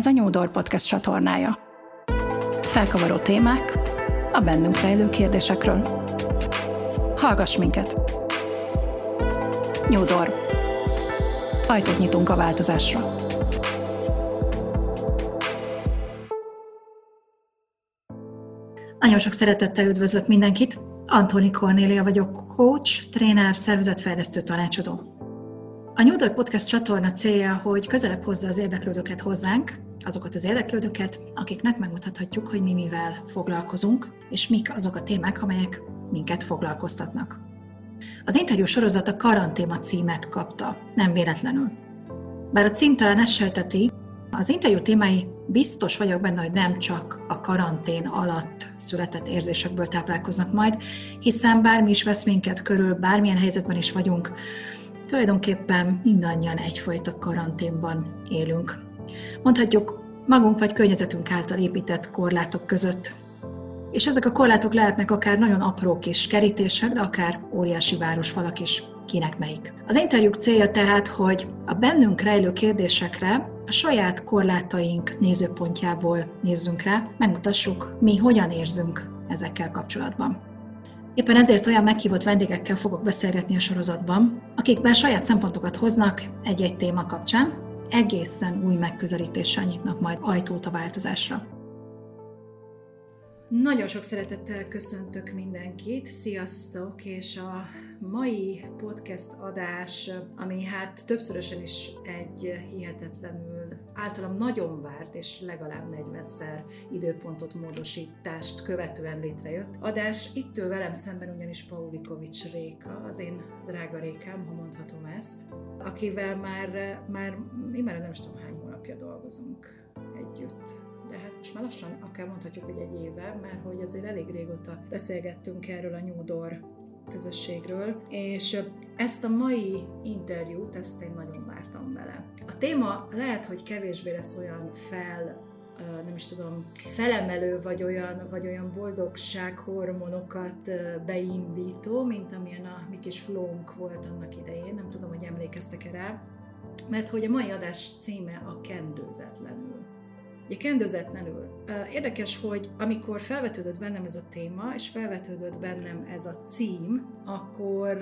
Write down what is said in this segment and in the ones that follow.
Ez a Nyúdor Podcast csatornája. Felkavaró témák a bennünk rejlő kérdésekről. Hallgass minket! Nyúdor. Ajtót nyitunk a változásra. Nagyon sok szeretettel üdvözlök mindenkit! Antoni Kornélia vagyok, coach, tréner, szervezetfejlesztő tanácsadó. A New Door Podcast csatorna célja, hogy közelebb hozza az érdeklődőket hozzánk, azokat az érdeklődőket, akiknek megmutathatjuk, hogy mi mivel foglalkozunk, és mik azok a témák, amelyek minket foglalkoztatnak. Az interjú sorozat a karantéma címet kapta, nem véletlenül. Bár a cím talán ezt sejteti, az interjú témái biztos vagyok benne, hogy nem csak a karantén alatt született érzésekből táplálkoznak majd, hiszen bármi is vesz minket körül, bármilyen helyzetben is vagyunk, tulajdonképpen mindannyian egyfajta karanténban élünk. Mondhatjuk, magunk vagy környezetünk által épített korlátok között. És ezek a korlátok lehetnek akár nagyon apró kis kerítések, de akár óriási városfalak is, kinek melyik. Az interjúk célja tehát, hogy a bennünk rejlő kérdésekre a saját korlátaink nézőpontjából nézzünk rá, megmutassuk, mi hogyan érzünk ezekkel kapcsolatban. Éppen ezért olyan meghívott vendégekkel fogok beszélgetni a sorozatban, akik bár saját szempontokat hoznak egy-egy téma kapcsán, egészen új megközelítéssel nyitnak majd ajtót a változásra. Nagyon sok szeretettel köszöntök mindenkit, sziasztok, és a mai podcast adás, ami hát többszörösen is egy hihetetlenül általam nagyon várt és legalább 40-szer időpontot módosítást követően létrejött adás. Itt ül velem szemben ugyanis Paulikovics Réka, az én drága Rékám, ha mondhatom ezt, akivel már, már már nem is tudom hány hónapja dolgozunk együtt de hát most már lassan akár mondhatjuk, hogy egy éve, mert hogy azért elég régóta beszélgettünk erről a Nyúdor közösségről, és ezt a mai interjút, ezt én nagyon vártam vele. A téma lehet, hogy kevésbé lesz olyan fel nem is tudom, felemelő, vagy olyan, vagy olyan boldogság hormonokat beindító, mint amilyen a mi kis flónk volt annak idején, nem tudom, hogy emlékeztek-e rá, mert hogy a mai adás címe a kendőzetlenül. Ugye kendőzetlenül. Érdekes, hogy amikor felvetődött bennem ez a téma, és felvetődött bennem ez a cím, akkor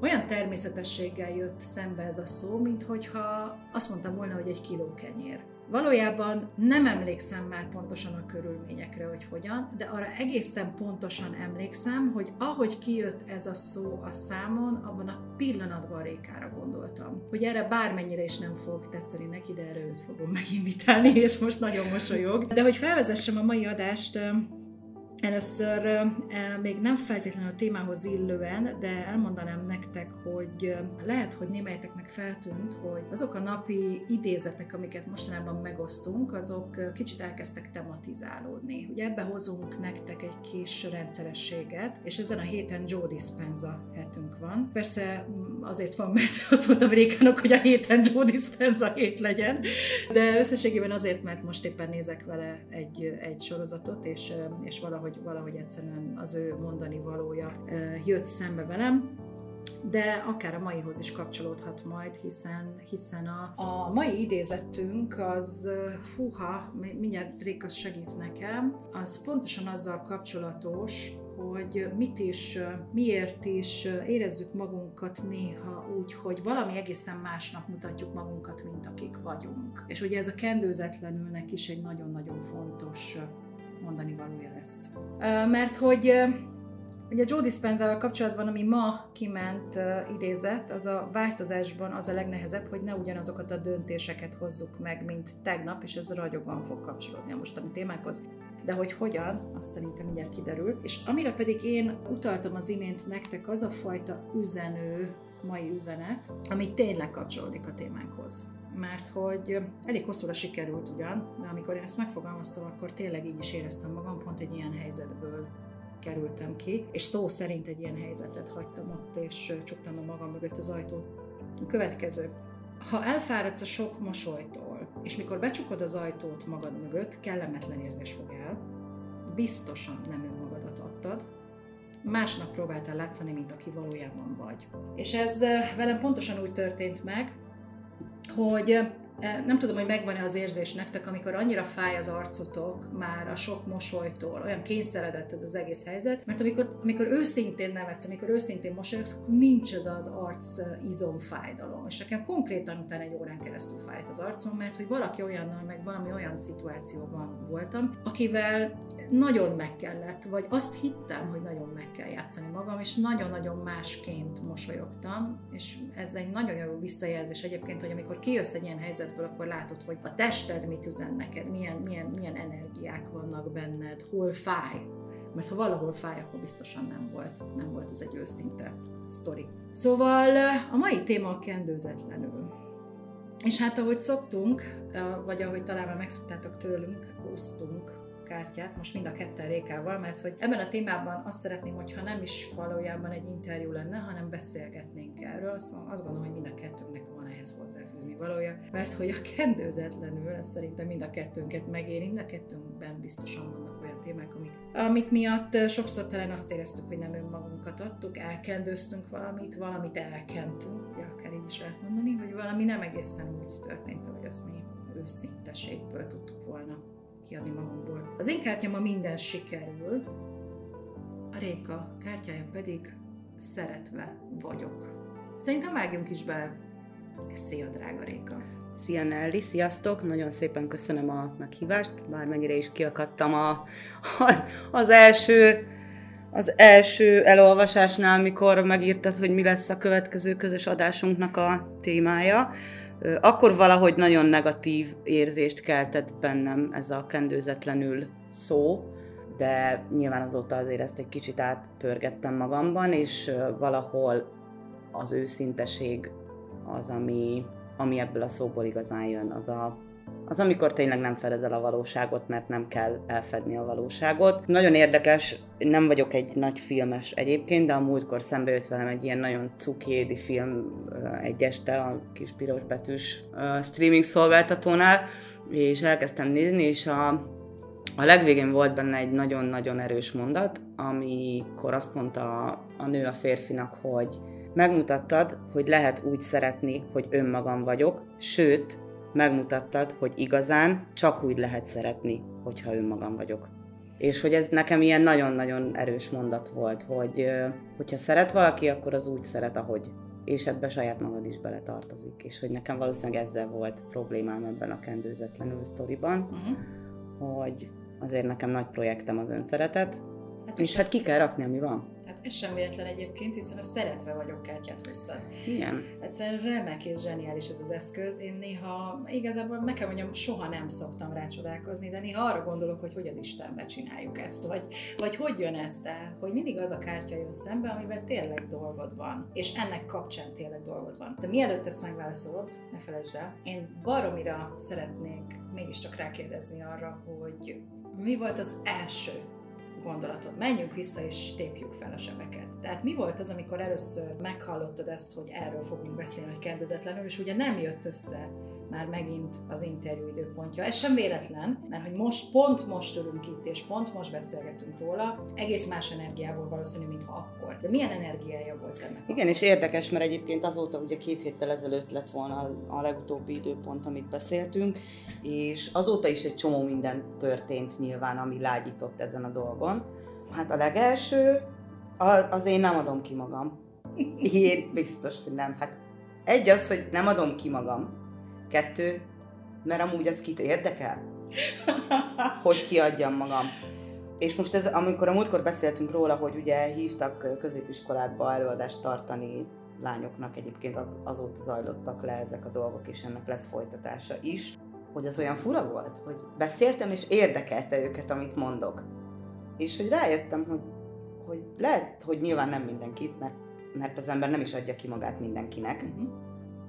olyan természetességgel jött szembe ez a szó, mint hogyha azt mondtam volna, hogy egy kiló kenyér. Valójában nem emlékszem már pontosan a körülményekre, hogy hogyan, de arra egészen pontosan emlékszem, hogy ahogy kijött ez a szó a számon, abban a pillanatban Rékára gondoltam. Hogy erre bármennyire is nem fog tetszeni neki, de erre őt fogom meginvitálni, és most nagyon mosolyog. De hogy felvezessem a mai adást, Először még nem feltétlenül a témához illően, de elmondanám nektek, hogy lehet, hogy némelyeteknek feltűnt, hogy azok a napi idézetek, amiket mostanában megosztunk, azok kicsit elkezdtek tematizálódni. Ugye ebbe hozunk nektek egy kis rendszerességet, és ezen a héten Joe Dispenza hetünk van. Persze azért van, mert azt mondtam Rékának, hogy a héten Joe Dispenza hét legyen, de összességében azért, mert most éppen nézek vele egy, egy sorozatot, és, és valahogy valahogy, egyszerűen az ő mondani valója jött szembe velem. De akár a maihoz is kapcsolódhat majd, hiszen, hiszen a, a mai idézettünk az, fúha, mindjárt Réka segít nekem, az pontosan azzal kapcsolatos, hogy mit is, miért is érezzük magunkat néha úgy, hogy valami egészen másnak mutatjuk magunkat, mint akik vagyunk. És ugye ez a kendőzetlenülnek is egy nagyon-nagyon fontos mondani valója lesz. Mert hogy Ugye Joe Dispenza kapcsolatban, ami ma kiment idézett, az a változásban az a legnehezebb, hogy ne ugyanazokat a döntéseket hozzuk meg, mint tegnap, és ez ragyogóan fog kapcsolódni a mostani témákhoz. De hogy hogyan, azt szerintem mindjárt kiderül. És amire pedig én utaltam az imént nektek, az a fajta üzenő, mai üzenet, ami tényleg kapcsolódik a témánkhoz mert hogy elég hosszúra sikerült ugyan, de amikor én ezt megfogalmaztam, akkor tényleg így is éreztem magam, pont egy ilyen helyzetből kerültem ki, és szó szerint egy ilyen helyzetet hagytam ott, és csuktam a magam mögött az ajtót. A következő. Ha elfáradsz a sok mosolytól, és mikor becsukod az ajtót magad mögött, kellemetlen érzés fog el, biztosan nem önmagadat adtad, másnak próbáltál látszani, mint aki valójában vagy. És ez velem pontosan úgy történt meg, hogy nem tudom, hogy megvan-e az érzés nektek, amikor annyira fáj az arcotok már a sok mosolytól, olyan kényszeredett ez az egész helyzet, mert amikor, amikor őszintén nevetsz, amikor őszintén mosolyogsz, nincs ez az arc izomfájdalom. És nekem konkrétan utána egy órán keresztül fájt az arcom, mert hogy valaki olyannal, meg valami olyan szituációban voltam, akivel nagyon meg kellett, vagy azt hittem, hogy nagyon meg kell játszani magam, és nagyon-nagyon másként mosolyogtam, és ez egy nagyon jó visszajelzés egyébként, hogy amikor kijössz egy ilyen helyzetből, akkor látod, hogy a tested mit üzen neked, milyen, milyen, milyen energiák vannak benned, hol fáj. Mert ha valahol fáj, akkor biztosan nem volt. Nem volt ez egy őszinte sztori. Szóval a mai téma a kendőzetlenül. És hát ahogy szoktunk, vagy ahogy talán már megszoktátok tőlünk, húztunk kártyát, most mind a ketten Rékával, mert hogy ebben a témában azt szeretném, hogyha nem is valójában egy interjú lenne, hanem beszélgetnénk erről. Azt, azt gondolom, hogy mind a kettőnknek van ehhez hozzáfűzni valója, mert hogy a kendőzetlenül, ez szerintem mind a kettőnket megéri, mind a kettőnkben biztosan vannak olyan témák, amik, amik miatt sokszor talán azt éreztük, hogy nem önmagunkat adtuk, elkendőztünk valamit, valamit elkentünk, ugye akár így is lehet mondani, hogy valami nem egészen úgy történt, ahogy azt mi őszinteségből tudtuk volna kiadni magunkból. Az én kártyám a minden sikerül, a Réka kártyája pedig szeretve vagyok. Szerintem vágjunk is bele. Szia, drága Réka! Szia Nelly, sziasztok! Nagyon szépen köszönöm a meghívást, bármennyire is kiakadtam a, a, az első az első elolvasásnál, mikor megírtad, hogy mi lesz a következő közös adásunknak a témája akkor valahogy nagyon negatív érzést keltett bennem ez a kendőzetlenül szó, de nyilván azóta azért ezt egy kicsit átpörgettem magamban, és valahol az őszinteség az, ami, ami ebből a szóból igazán jön, az a az amikor tényleg nem feded el a valóságot, mert nem kell elfedni a valóságot. Nagyon érdekes, nem vagyok egy nagy filmes egyébként, de a múltkor szembe jött velem egy ilyen nagyon cukiédi film egy este a kis piros betűs streaming szolgáltatónál, és elkezdtem nézni, és a, a legvégén volt benne egy nagyon-nagyon erős mondat, amikor azt mondta a, a nő a férfinak, hogy megmutattad, hogy lehet úgy szeretni, hogy önmagam vagyok, sőt, megmutattad, hogy igazán csak úgy lehet szeretni, hogyha önmagam vagyok. És hogy ez nekem ilyen nagyon-nagyon erős mondat volt, hogy hogyha szeret valaki, akkor az úgy szeret, ahogy. És ebbe saját magad is beletartozik. És hogy nekem valószínűleg ezzel volt problémám ebben a kendőzetlenül sztoriban, uh-huh. hogy azért nekem nagy projektem az önszeretet, hát és hát ki kell rakni, ami van. Ez sem véletlen egyébként, hiszen a szeretve vagyok kártyát hoztad. Igen. Egyszerűen remek és zseniális ez az eszköz. Én néha, igazából meg kell mondjam, soha nem szoktam rá csodálkozni, de néha arra gondolok, hogy hogy az Istenbe csináljuk ezt, vagy, vagy hogy jön ezt el, hogy mindig az a kártya jön szembe, amiben tényleg dolgod van, és ennek kapcsán tényleg dolgod van. De mielőtt ezt megválaszolod, ne felejtsd el, én baromira szeretnék mégiscsak rákérdezni arra, hogy mi volt az első gondolatod. Menjünk vissza és tépjük fel a sebeket. Tehát mi volt az, amikor először meghallottad ezt, hogy erről fogunk beszélni, hogy kérdezetlenül, és ugye nem jött össze már megint az interjú időpontja. Ez sem véletlen, mert hogy most, pont most ülünk itt, és pont most beszélgetünk róla, egész más energiából valószínű, mint akkor. De milyen energiája volt ennek? Igen, és érdekes, mert egyébként azóta ugye két héttel ezelőtt lett volna a legutóbbi időpont, amit beszéltünk, és azóta is egy csomó minden történt nyilván, ami lágyított ezen a dolgon. Hát a legelső, az én nem adom ki magam. Én biztos, hogy nem. Hát egy az, hogy nem adom ki magam, Kettő, mert amúgy az kit érdekel, hogy kiadjam magam. És most ez, amikor a múltkor beszéltünk róla, hogy ugye hívtak középiskolákba előadást tartani lányoknak, egyébként az, azóta zajlottak le ezek a dolgok, és ennek lesz folytatása is, hogy az olyan fura volt, hogy beszéltem, és érdekelte őket, amit mondok. És hogy rájöttem, hogy, hogy lehet, hogy nyilván nem mindenkit, mert, mert az ember nem is adja ki magát mindenkinek, uh-huh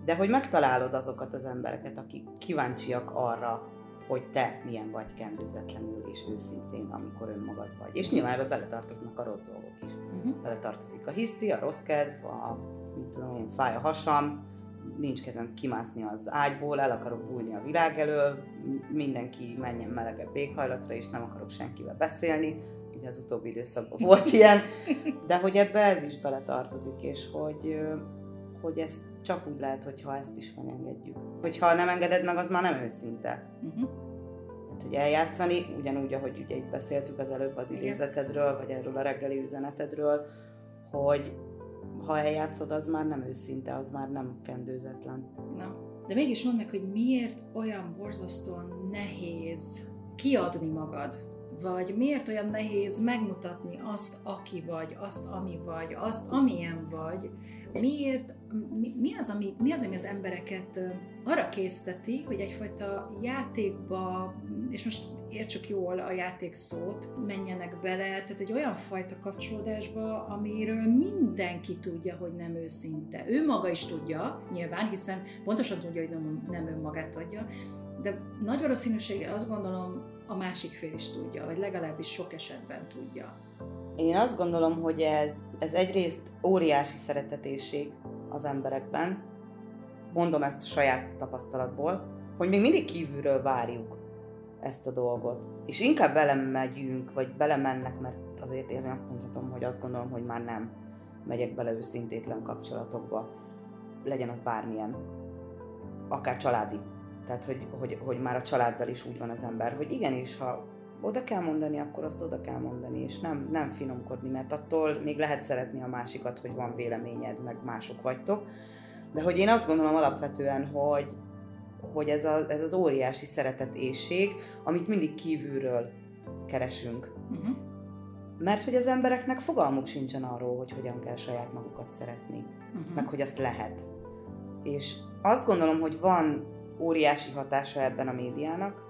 de hogy megtalálod azokat az embereket, akik kíváncsiak arra, hogy te milyen vagy kendőzetlenül és őszintén, amikor önmagad vagy. És nyilván ebbe beletartoznak a rossz dolgok is. Uh-huh. Beletartozik a hiszti, a rossz kedv, a mit tudom én, fáj a hasam, nincs kedvem kimászni az ágyból, el akarok bújni a világ elől, mindenki menjen melegebb éghajlatra, és nem akarok senkivel beszélni. Ugye az utóbbi időszakban volt ilyen, de hogy ebbe ez is beletartozik, és hogy, hogy ezt csak úgy lehet, hogyha ezt is megengedjük. Hogyha nem engeded meg, az már nem őszinte. Uh-huh. Hát, hogy eljátszani, ugyanúgy, ahogy ugye itt beszéltük az előbb az idézetedről, vagy erről a reggeli üzenetedről, hogy ha eljátszod, az már nem őszinte, az már nem kendőzetlen. Na, de mégis mondd meg, hogy miért olyan borzasztóan nehéz kiadni magad vagy miért olyan nehéz megmutatni azt, aki vagy, azt, ami vagy, azt, amilyen vagy, miért, mi, mi, az, ami, mi az, ami az embereket arra készteti, hogy egyfajta játékba, és most értsük jól a játék szót, menjenek bele, tehát egy olyan fajta kapcsolódásba, amiről mindenki tudja, hogy nem őszinte. Ő maga is tudja, nyilván, hiszen pontosan tudja, hogy nem, nem önmagát adja, de nagy valószínűséggel azt gondolom, a másik fél is tudja, vagy legalábbis sok esetben tudja. Én azt gondolom, hogy ez, ez egyrészt óriási szeretetésség az emberekben, mondom ezt a saját tapasztalatból, hogy még mindig kívülről várjuk ezt a dolgot. És inkább belemegyünk, vagy belemennek, mert azért én azt mondhatom, hogy azt gondolom, hogy már nem megyek bele őszintétlen kapcsolatokba. Legyen az bármilyen. Akár családi tehát, hogy, hogy, hogy már a családdal is úgy van az ember, hogy igenis, ha oda kell mondani, akkor azt oda kell mondani, és nem, nem finomkodni, mert attól még lehet szeretni a másikat, hogy van véleményed, meg mások vagytok. De hogy én azt gondolom alapvetően, hogy, hogy ez, a, ez az óriási szeretetészség, amit mindig kívülről keresünk. Uh-huh. Mert hogy az embereknek fogalmuk sincsen arról, hogy hogyan kell saját magukat szeretni, uh-huh. meg hogy azt lehet. És azt gondolom, hogy van óriási hatása ebben a médiának,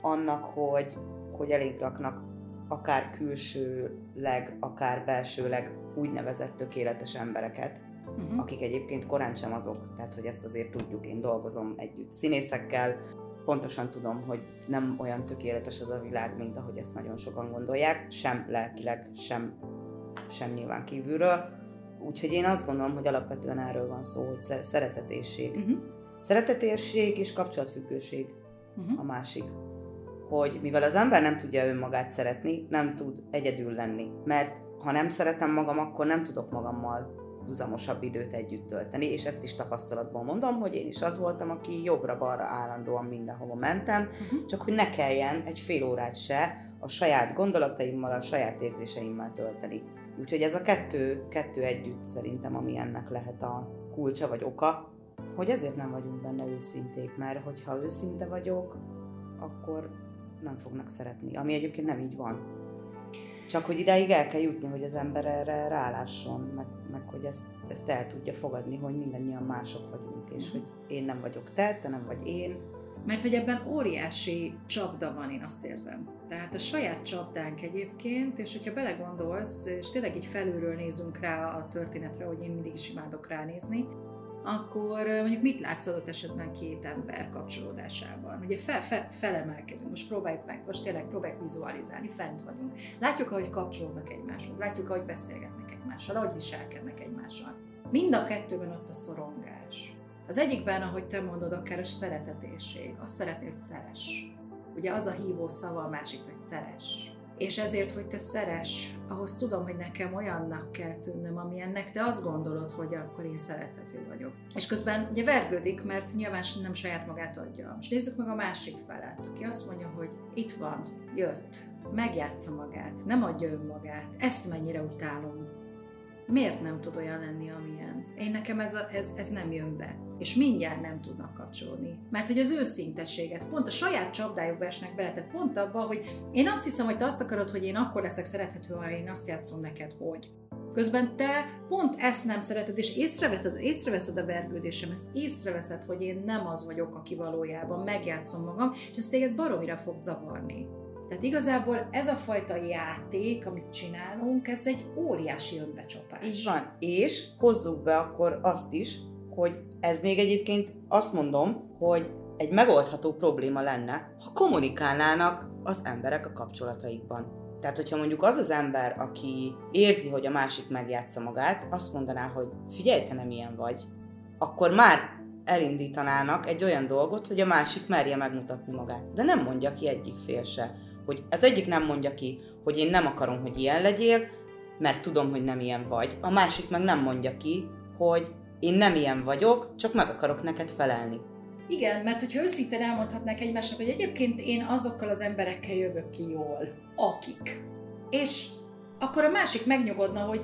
annak, hogy, hogy elég raknak akár külsőleg, akár belsőleg úgynevezett tökéletes embereket, uh-huh. akik egyébként korán sem azok, tehát hogy ezt azért tudjuk, én dolgozom együtt színészekkel, pontosan tudom, hogy nem olyan tökéletes az a világ, mint ahogy ezt nagyon sokan gondolják, sem lelkileg, sem, sem nyilván kívülről. Úgyhogy én azt gondolom, hogy alapvetően erről van szó, hogy szeretetésség. Uh-huh Szeretetérség és kapcsolatfüggőség uh-huh. a másik. Hogy mivel az ember nem tudja önmagát szeretni, nem tud egyedül lenni. Mert ha nem szeretem magam, akkor nem tudok magammal húzamosabb időt együtt tölteni, és ezt is tapasztalatból mondom, hogy én is az voltam, aki jobbra-balra állandóan mindenhova mentem, uh-huh. csak hogy ne kelljen egy fél órát se a saját gondolataimmal, a saját érzéseimmel tölteni. Úgyhogy ez a kettő, kettő együtt szerintem, ami ennek lehet a kulcsa vagy oka, hogy ezért nem vagyunk benne őszinték, mert hogyha őszinte vagyok, akkor nem fognak szeretni, ami egyébként nem így van. Csak hogy ideig el kell jutni, hogy az ember erre rálásson, meg, meg hogy ezt, ezt el tudja fogadni, hogy mindannyian mások vagyunk, és hogy én nem vagyok te, te nem vagy én. Mert hogy ebben óriási csapda van, én azt érzem. Tehát a saját csapdánk egyébként, és hogyha belegondolsz, és tényleg így felülről nézünk rá a történetre, hogy én mindig is imádok ránézni, akkor mondjuk mit látsz adott esetben két ember kapcsolódásában? Ugye fel, fel, felemelkedünk, most próbáljuk meg, most tényleg próbáljuk vizualizálni, fent vagyunk. Látjuk, ahogy kapcsolódnak egymáshoz, látjuk, ahogy beszélgetnek egymással, ahogy viselkednek egymással. Mind a kettőben ott a szorongás. Az egyikben, ahogy te mondod, akár a szeretetésség, szeretnél, hogy szeres. Ugye az a hívó szava, a másik, hogy szeres és ezért, hogy te szeres, ahhoz tudom, hogy nekem olyannak kell tűnnöm, amilyennek te azt gondolod, hogy akkor én szerethető vagyok. És közben ugye vergődik, mert nyilván nem saját magát adja. Most nézzük meg a másik felet, aki azt mondja, hogy itt van, jött, megjátsza magát, nem adja önmagát, ezt mennyire utálom. Miért nem tud olyan lenni, amilyen? Én nekem ez, a, ez, ez nem jön be és mindjárt nem tudnak kapcsolódni. Mert hogy az őszintességet, pont a saját csapdájukba esnek bele, tehát pont abba, hogy én azt hiszem, hogy te azt akarod, hogy én akkor leszek szerethető, ha én azt játszom neked, hogy. Közben te pont ezt nem szereted, és észreveszed, észreveszed a vergődésem, ezt észreveszed, hogy én nem az vagyok, aki valójában megjátszom magam, és ez téged baromira fog zavarni. Tehát igazából ez a fajta játék, amit csinálunk, ez egy óriási önbecsapás. Így van. És hozzuk be akkor azt is, hogy ez még egyébként azt mondom, hogy egy megoldható probléma lenne, ha kommunikálnának az emberek a kapcsolataikban. Tehát, hogyha mondjuk az az ember, aki érzi, hogy a másik megjátsza magát, azt mondaná, hogy figyelj, te nem ilyen vagy, akkor már elindítanának egy olyan dolgot, hogy a másik merje megmutatni magát. De nem mondja ki egyik fél se. Hogy az egyik nem mondja ki, hogy én nem akarom, hogy ilyen legyél, mert tudom, hogy nem ilyen vagy. A másik meg nem mondja ki, hogy én nem ilyen vagyok, csak meg akarok neked felelni. Igen, mert hogyha őszintén elmondhatnák egymásnak, hogy egyébként én azokkal az emberekkel jövök ki jól, akik. És akkor a másik megnyugodna, hogy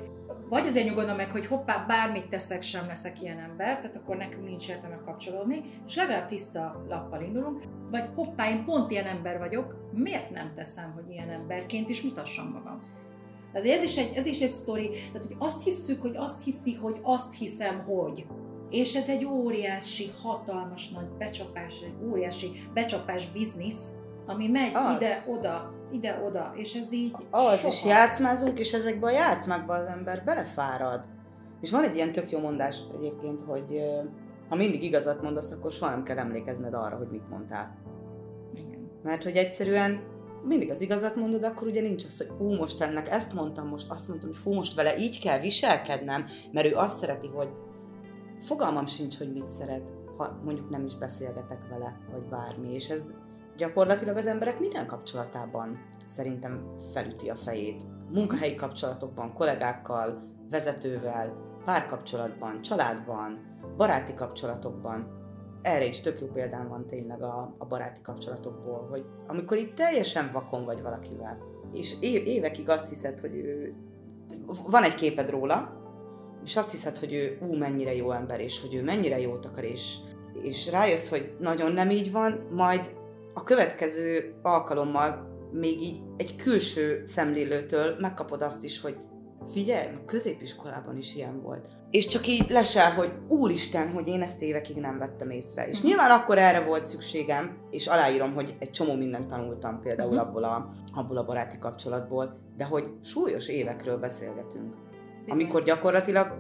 vagy azért nyugodna meg, hogy hoppá, bármit teszek, sem leszek ilyen ember, tehát akkor nekünk nincs értelme kapcsolódni, és legalább tiszta lappal indulunk, vagy hoppá, én pont ilyen ember vagyok, miért nem teszem, hogy ilyen emberként is mutassam magam? Tehát ez is egy, ez is egy sztori, tehát hogy azt hisszük, hogy azt hiszi, hogy azt hiszem, hogy. És ez egy óriási, hatalmas nagy becsapás, egy óriási becsapás biznisz, ami megy ide-oda, ide-oda, és ez így Az soha. is játszmázunk, és ezekbe a játszmákba az ember belefárad. És van egy ilyen tök jó mondás egyébként, hogy ha mindig igazat mondasz, akkor soha nem kell emlékezned arra, hogy mit mondtál. Igen. Mert hogy egyszerűen mindig az igazat mondod, akkor ugye nincs az, hogy ú, most ennek ezt mondtam, most azt mondtam, hogy fú, most vele így kell viselkednem, mert ő azt szereti, hogy fogalmam sincs, hogy mit szeret, ha mondjuk nem is beszélgetek vele, vagy bármi, és ez gyakorlatilag az emberek minden kapcsolatában szerintem felüti a fejét. Munkahelyi kapcsolatokban, kollégákkal, vezetővel, párkapcsolatban, családban, baráti kapcsolatokban. Erre is tök jó példám van tényleg a, a baráti kapcsolatokból, hogy amikor itt teljesen vakon vagy valakivel, és év, évekig azt hiszed, hogy ő... Van egy képed róla, és azt hiszed, hogy ő ú, mennyire jó ember, és hogy ő mennyire jót akar, és, és rájössz, hogy nagyon nem így van, majd a következő alkalommal még így egy külső szemlélőtől megkapod azt is, hogy figyelj, a középiskolában is ilyen volt. És csak így lesel, hogy úristen, hogy én ezt évekig nem vettem észre. És nyilván akkor erre volt szükségem, és aláírom, hogy egy csomó mindent tanultam például Mhm. abból a, abból a baráti kapcsolatból, de hogy súlyos évekről beszélgetünk. Bizony. Amikor gyakorlatilag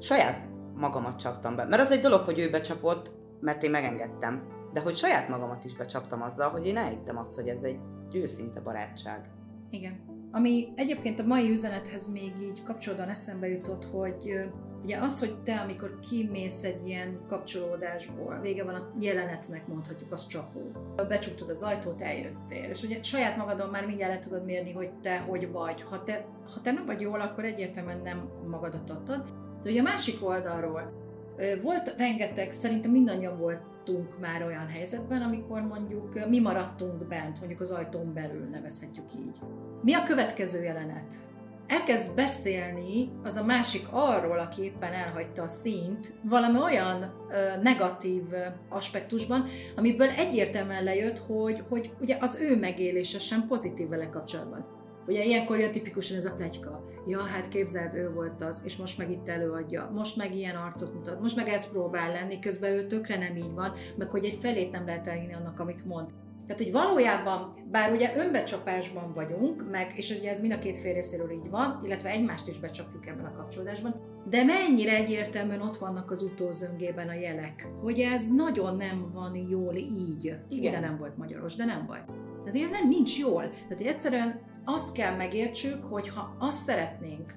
saját magamat csaptam be. Mert az egy dolog, hogy ő becsapott, mert én megengedtem. De hogy saját magamat is becsaptam azzal, hogy én elhittem azt, hogy ez egy őszinte barátság. Igen. Ami egyébként a mai üzenethez még így kapcsolódóan eszembe jutott, hogy ugye az, hogy te, amikor kimész egy ilyen kapcsolódásból, vége van a jelenetnek, mondhatjuk, az csapó. Becsukod az ajtót, eljöttél, és ugye saját magadon már mindjárt le tudod mérni, hogy te hogy vagy. Ha te, ha te nem vagy jól, akkor egyértelműen nem magadat adtad. De ugye a másik oldalról volt rengeteg, szerintem mindannyian voltunk már olyan helyzetben, amikor mondjuk mi maradtunk bent, mondjuk az ajtón belül, nevezhetjük így. Mi a következő jelenet? Elkezd beszélni az a másik arról, aki éppen elhagyta a színt, valami olyan ö, negatív aspektusban, amiből egyértelműen lejött, hogy, hogy ugye az ő megélése sem pozitív vele kapcsolatban. Ugye ilyenkor jön tipikusan ez a plegyka. Ja, hát képzeld, ő volt az, és most meg itt előadja, most meg ilyen arcot mutat, most meg ez próbál lenni, közben ő tökre nem így van, meg hogy egy felét nem lehet elhinni annak, amit mond. Tehát, hogy valójában, bár ugye önbecsapásban vagyunk, meg, és ugye ez mind a két fél részéről így van, illetve egymást is becsapjuk ebben a kapcsolódásban, de mennyire egyértelműen ott vannak az utózöngében a jelek, hogy ez nagyon nem van jól így. Igen. De nem volt magyaros, de nem baj. Tehát ez nem nincs jól. Tehát egyszerűen azt kell megértsük, hogy ha azt szeretnénk,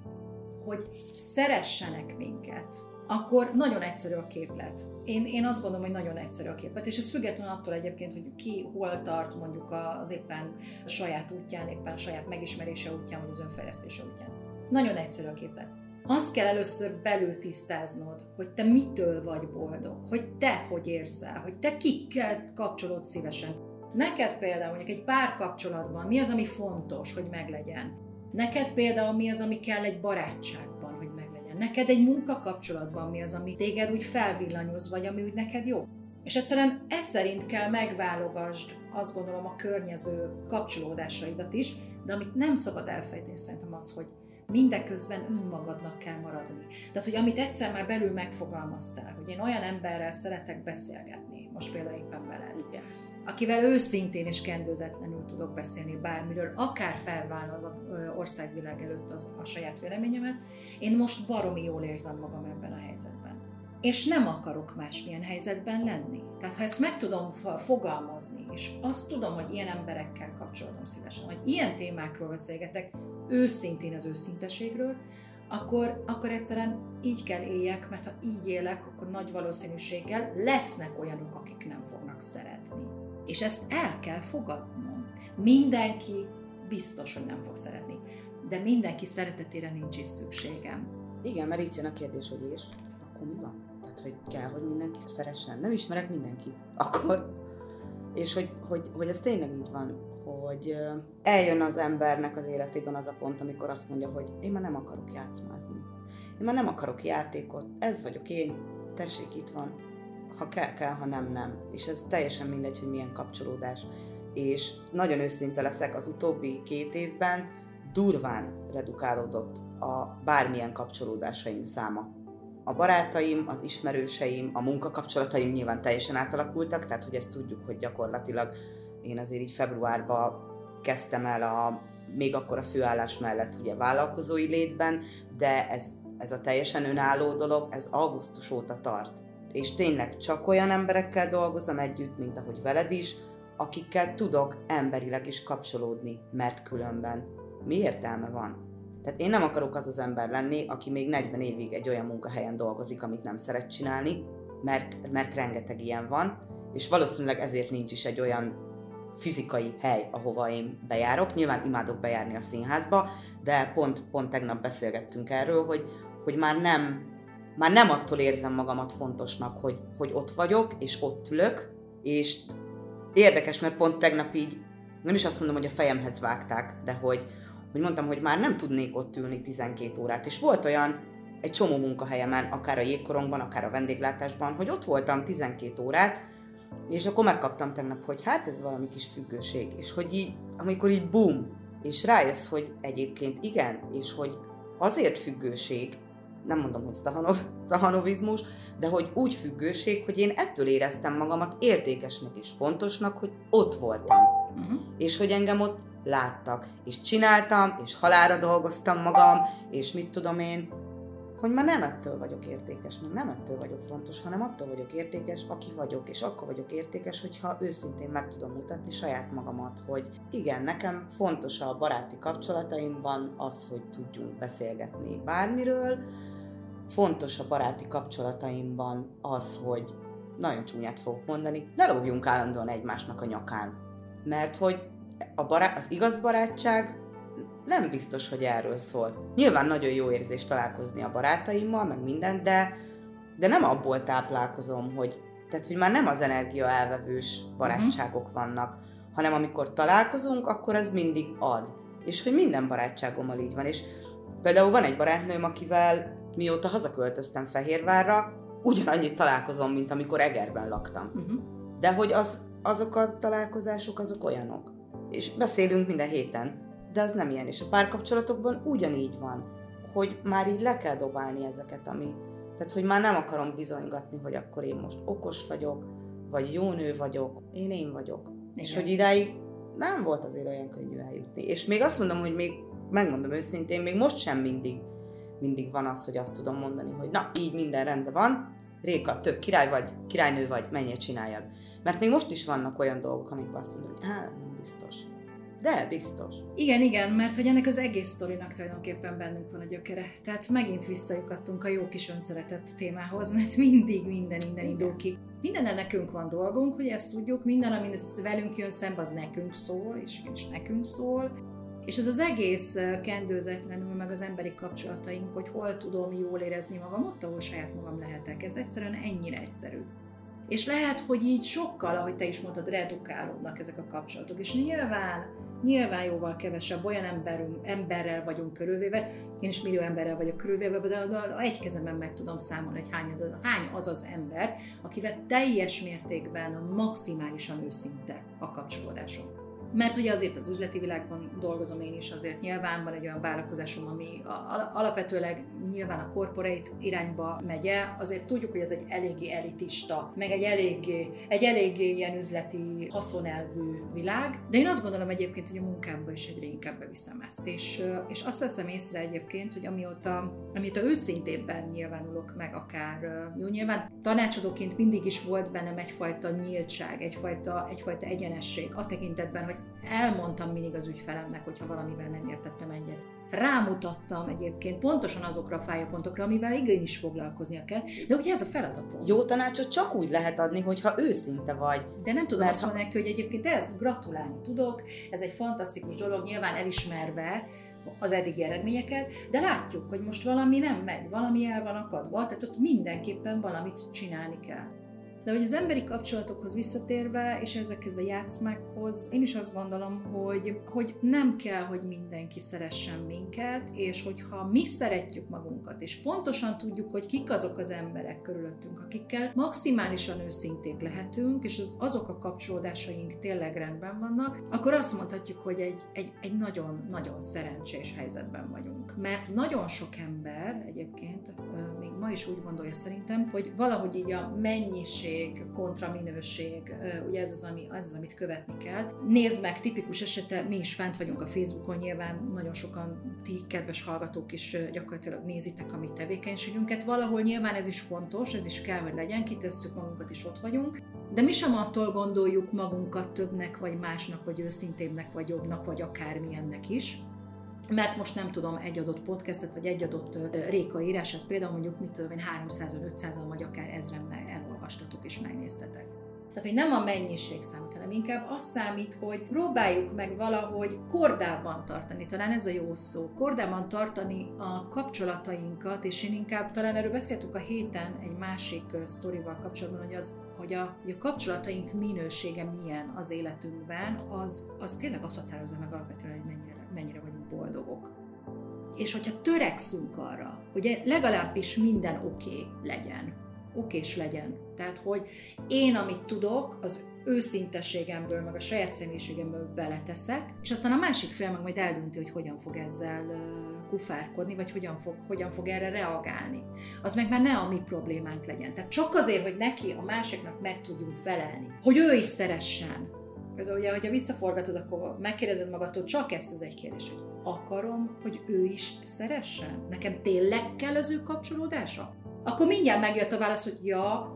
hogy szeressenek minket, akkor nagyon egyszerű a képlet. Én, én azt gondolom, hogy nagyon egyszerű a képlet, és ez független attól egyébként, hogy ki hol tart mondjuk az éppen a saját útján, éppen a saját megismerése útján, vagy az önfejlesztése útján. Nagyon egyszerű a képlet. Azt kell először belül tisztáznod, hogy te mitől vagy boldog, hogy te hogy érzel, hogy te kikkel kapcsolódsz szívesen. Neked például mondjuk egy párkapcsolatban mi az, ami fontos, hogy meglegyen? Neked például mi az, ami kell egy barátságban, hogy meglegyen? Neked egy munkakapcsolatban mi az, ami téged úgy felvillanyoz, vagy ami úgy neked jó? És egyszerűen ez szerint kell megválogasd, azt gondolom, a környező kapcsolódásaidat is, de amit nem szabad elfejteni szerintem az, hogy mindeközben önmagadnak kell maradni. Tehát, hogy amit egyszer már belül megfogalmaztál, hogy én olyan emberrel szeretek beszélgetni, most például éppen veled, Igen. Akivel őszintén és kendőzetlenül tudok beszélni bármiről, akár felvállalva országvilág előtt az, a saját véleményemet, én most baromi jól érzem magam ebben a helyzetben. És nem akarok másmilyen helyzetben lenni. Tehát ha ezt meg tudom fogalmazni, és azt tudom, hogy ilyen emberekkel kapcsolódom szívesen, hogy ilyen témákról beszélgetek, őszintén az őszinteségről, akkor, akkor egyszerűen így kell éljek, mert ha így élek, akkor nagy valószínűséggel lesznek olyanok, akik nem fognak szeretni. És ezt el kell fogadnom. Mindenki biztos, hogy nem fog szeretni, de mindenki szeretetére nincs is szükségem. Igen, mert itt jön a kérdés, hogy és akkor mi van? Tehát hogy kell, hogy mindenki szeressen. Nem ismerek mindenkit. Akkor. És hogy, hogy, hogy ez tényleg így van, hogy eljön az embernek az életében az a pont, amikor azt mondja, hogy én már nem akarok játszmázni. Én már nem akarok játékot, ez vagyok én, tessék, itt van. Ha kell, kell, ha nem, nem. És ez teljesen mindegy, hogy milyen kapcsolódás. És nagyon őszinte leszek, az utóbbi két évben durván redukálódott a bármilyen kapcsolódásaim száma. A barátaim, az ismerőseim, a munkakapcsolataim nyilván teljesen átalakultak, tehát hogy ezt tudjuk, hogy gyakorlatilag én azért így februárban kezdtem el a még akkor a főállás mellett ugye vállalkozói létben, de ez, ez a teljesen önálló dolog, ez augusztus óta tart. És tényleg csak olyan emberekkel dolgozom együtt, mint ahogy veled is, akikkel tudok emberileg is kapcsolódni, mert különben mi értelme van? Tehát én nem akarok az az ember lenni, aki még 40 évig egy olyan munkahelyen dolgozik, amit nem szeret csinálni, mert, mert rengeteg ilyen van, és valószínűleg ezért nincs is egy olyan fizikai hely, ahova én bejárok. Nyilván imádok bejárni a színházba, de pont, pont tegnap beszélgettünk erről, hogy, hogy már nem már nem attól érzem magamat fontosnak, hogy, hogy ott vagyok, és ott ülök, és érdekes, mert pont tegnap így, nem is azt mondom, hogy a fejemhez vágták, de hogy, hogy mondtam, hogy már nem tudnék ott ülni 12 órát. És volt olyan egy csomó munkahelyemen, akár a jégkorongban, akár a vendéglátásban, hogy ott voltam 12 órát, és akkor megkaptam tegnap, hogy hát ez valami kis függőség, és hogy így, amikor így bum, és rájössz, hogy egyébként igen, és hogy azért függőség, nem mondom, hogy stahanovizmus, de hogy úgy függőség, hogy én ettől éreztem magamat értékesnek és fontosnak, hogy ott voltam. Uh-huh. És hogy engem ott láttak, és csináltam, és halára dolgoztam magam, és mit tudom én, hogy már nem ettől vagyok értékes, meg nem ettől vagyok fontos, hanem attól vagyok értékes, aki vagyok, és akkor vagyok értékes, hogyha őszintén meg tudom mutatni saját magamat, hogy igen, nekem fontos a baráti kapcsolataimban az, hogy tudjunk beszélgetni bármiről, fontos a baráti kapcsolataimban az, hogy nagyon csúnyát fogok mondani, ne lógjunk állandóan egymásnak a nyakán. Mert hogy a bará- az igaz barátság nem biztos, hogy erről szól. Nyilván nagyon jó érzés találkozni a barátaimmal, meg minden, de, de nem abból táplálkozom, hogy, tehát, hogy már nem az energia elvevős barátságok uh-huh. vannak, hanem amikor találkozunk, akkor az mindig ad. És hogy minden barátságommal így van. És például van egy barátnőm, akivel mióta hazaköltöztem Fehérvárra, ugyanannyit találkozom, mint amikor Egerben laktam. Uh-huh. De hogy az, azok a találkozások, azok olyanok. És beszélünk minden héten, de az nem ilyen. És a párkapcsolatokban ugyanígy van, hogy már így le kell dobálni ezeket, ami... Tehát, hogy már nem akarom bizonygatni, hogy akkor én most okos vagyok, vagy jó nő vagyok, én én vagyok. Igen. És hogy idáig nem volt azért olyan könnyű eljutni. És még azt mondom, hogy még, megmondom őszintén, még most sem mindig, mindig van az, hogy azt tudom mondani, hogy na, így minden rendben van, Réka, több király vagy, királynő vagy, menjél csináljad. Mert még most is vannak olyan dolgok, amikor azt mondom, hogy hát nem biztos. De, biztos. Igen, igen, mert hogy ennek az egész sztorinak tulajdonképpen bennünk van a gyökere. Tehát megint visszajukadtunk a jó kis önszeretett témához, mert mindig minden minden indul ki. Minden nekünk van dolgunk, hogy ezt tudjuk, minden, ami velünk jön szembe, az nekünk szól, és is nekünk szól. És ez az egész kendőzetlenül, meg az emberi kapcsolataink, hogy hol tudom jól érezni magam, ott, ahol saját magam lehetek. Ez egyszerűen ennyire egyszerű. És lehet, hogy így sokkal, ahogy te is mondtad, redukálódnak ezek a kapcsolatok. És nyilván, nyilván jóval kevesebb olyan emberünk, emberrel vagyunk körülvéve, én is millió emberrel vagyok körülvéve, de egy kezemben meg tudom számolni, hogy hány az, hány az az ember, akivel teljes mértékben, maximálisan őszinte a kapcsolódásom. Mert ugye azért az üzleti világban dolgozom én is, azért nyilván van egy olyan vállalkozásom, ami alapvetőleg nyilván a corporate irányba megy el, azért tudjuk, hogy ez egy eléggé elitista, meg egy eléggé, egy eléggé ilyen üzleti haszonelvű világ, de én azt gondolom egyébként, hogy a munkámban is egyre inkább beviszem ezt, és, és azt veszem észre egyébként, hogy amióta, amióta őszintébben nyilvánulok meg akár, jó nyilván tanácsadóként mindig is volt bennem egyfajta nyíltság, egyfajta, egyfajta egyenesség a tekintetben, hogy elmondtam mindig az ügyfelemnek, hogyha valamivel nem értettem egyet. Rámutattam egyébként pontosan azokra a fájapontokra, amivel igenis foglalkoznia kell, de ugye ez a feladatom. Jó tanácsot csak úgy lehet adni, hogyha őszinte vagy. De nem tudom Mert azt mondani, ha... hogy egyébként ezt gratulálni tudok, ez egy fantasztikus dolog, nyilván elismerve, az eddigi eredményeket, de látjuk, hogy most valami nem megy, valami el van akadva, tehát ott mindenképpen valamit csinálni kell. De hogy az emberi kapcsolatokhoz visszatérve, és ezekhez a játszmákhoz, én is azt gondolom, hogy, hogy nem kell, hogy mindenki szeressen minket, és hogyha mi szeretjük magunkat, és pontosan tudjuk, hogy kik azok az emberek körülöttünk, akikkel maximálisan őszinték lehetünk, és az, azok a kapcsolódásaink tényleg rendben vannak, akkor azt mondhatjuk, hogy egy, egy, egy nagyon-nagyon szerencsés helyzetben vagyunk. Mert nagyon sok ember egyébként, ma is úgy gondolja szerintem, hogy valahogy így a mennyiség kontra minőség, ugye ez az, ami, az az, amit követni kell. Nézd meg, tipikus esete, mi is fent vagyunk a Facebookon, nyilván nagyon sokan ti, kedves hallgatók is gyakorlatilag nézitek a mi tevékenységünket. Valahol nyilván ez is fontos, ez is kell, hogy legyen, kitesszük magunkat és ott vagyunk, de mi sem attól gondoljuk magunkat többnek, vagy másnak, vagy őszintébbnek, vagy jobbnak, vagy akármilyennek is, mert most nem tudom egy adott podcastet, vagy egy adott réka írását, például mondjuk mit tudom én 300-500-an, vagy akár ezren elolvastatok és megnéztetek. Tehát, hogy nem a mennyiség számít, hanem inkább az számít, hogy próbáljuk meg valahogy kordában tartani, talán ez a jó szó, kordában tartani a kapcsolatainkat, és én inkább, talán erről beszéltük a héten egy másik sztorival kapcsolatban, hogy, az, hogy, a, hogy a kapcsolataink minősége milyen az életünkben, az, az tényleg azt határozza meg alapvetően, hogy mennyire, mennyire vagyunk boldogok. És hogyha törekszünk arra, hogy legalábbis minden oké okay legyen, okés legyen. Tehát, hogy én, amit tudok, az őszintességemből, meg a saját személyiségemből beleteszek, és aztán a másik fél meg majd eldönti, hogy hogyan fog ezzel kufárkodni, vagy hogyan fog, hogyan fog erre reagálni. Az meg már ne a mi problémánk legyen. Tehát csak azért, hogy neki, a másiknak meg tudjunk felelni, hogy ő is szeressen. Ez ugye, hogyha visszaforgatod, akkor megkérdezed magadtól csak ezt az egy kérdést, hogy akarom, hogy ő is szeressen? Nekem tényleg kell az ő kapcsolódása? akkor mindjárt megjött a válasz, hogy ja,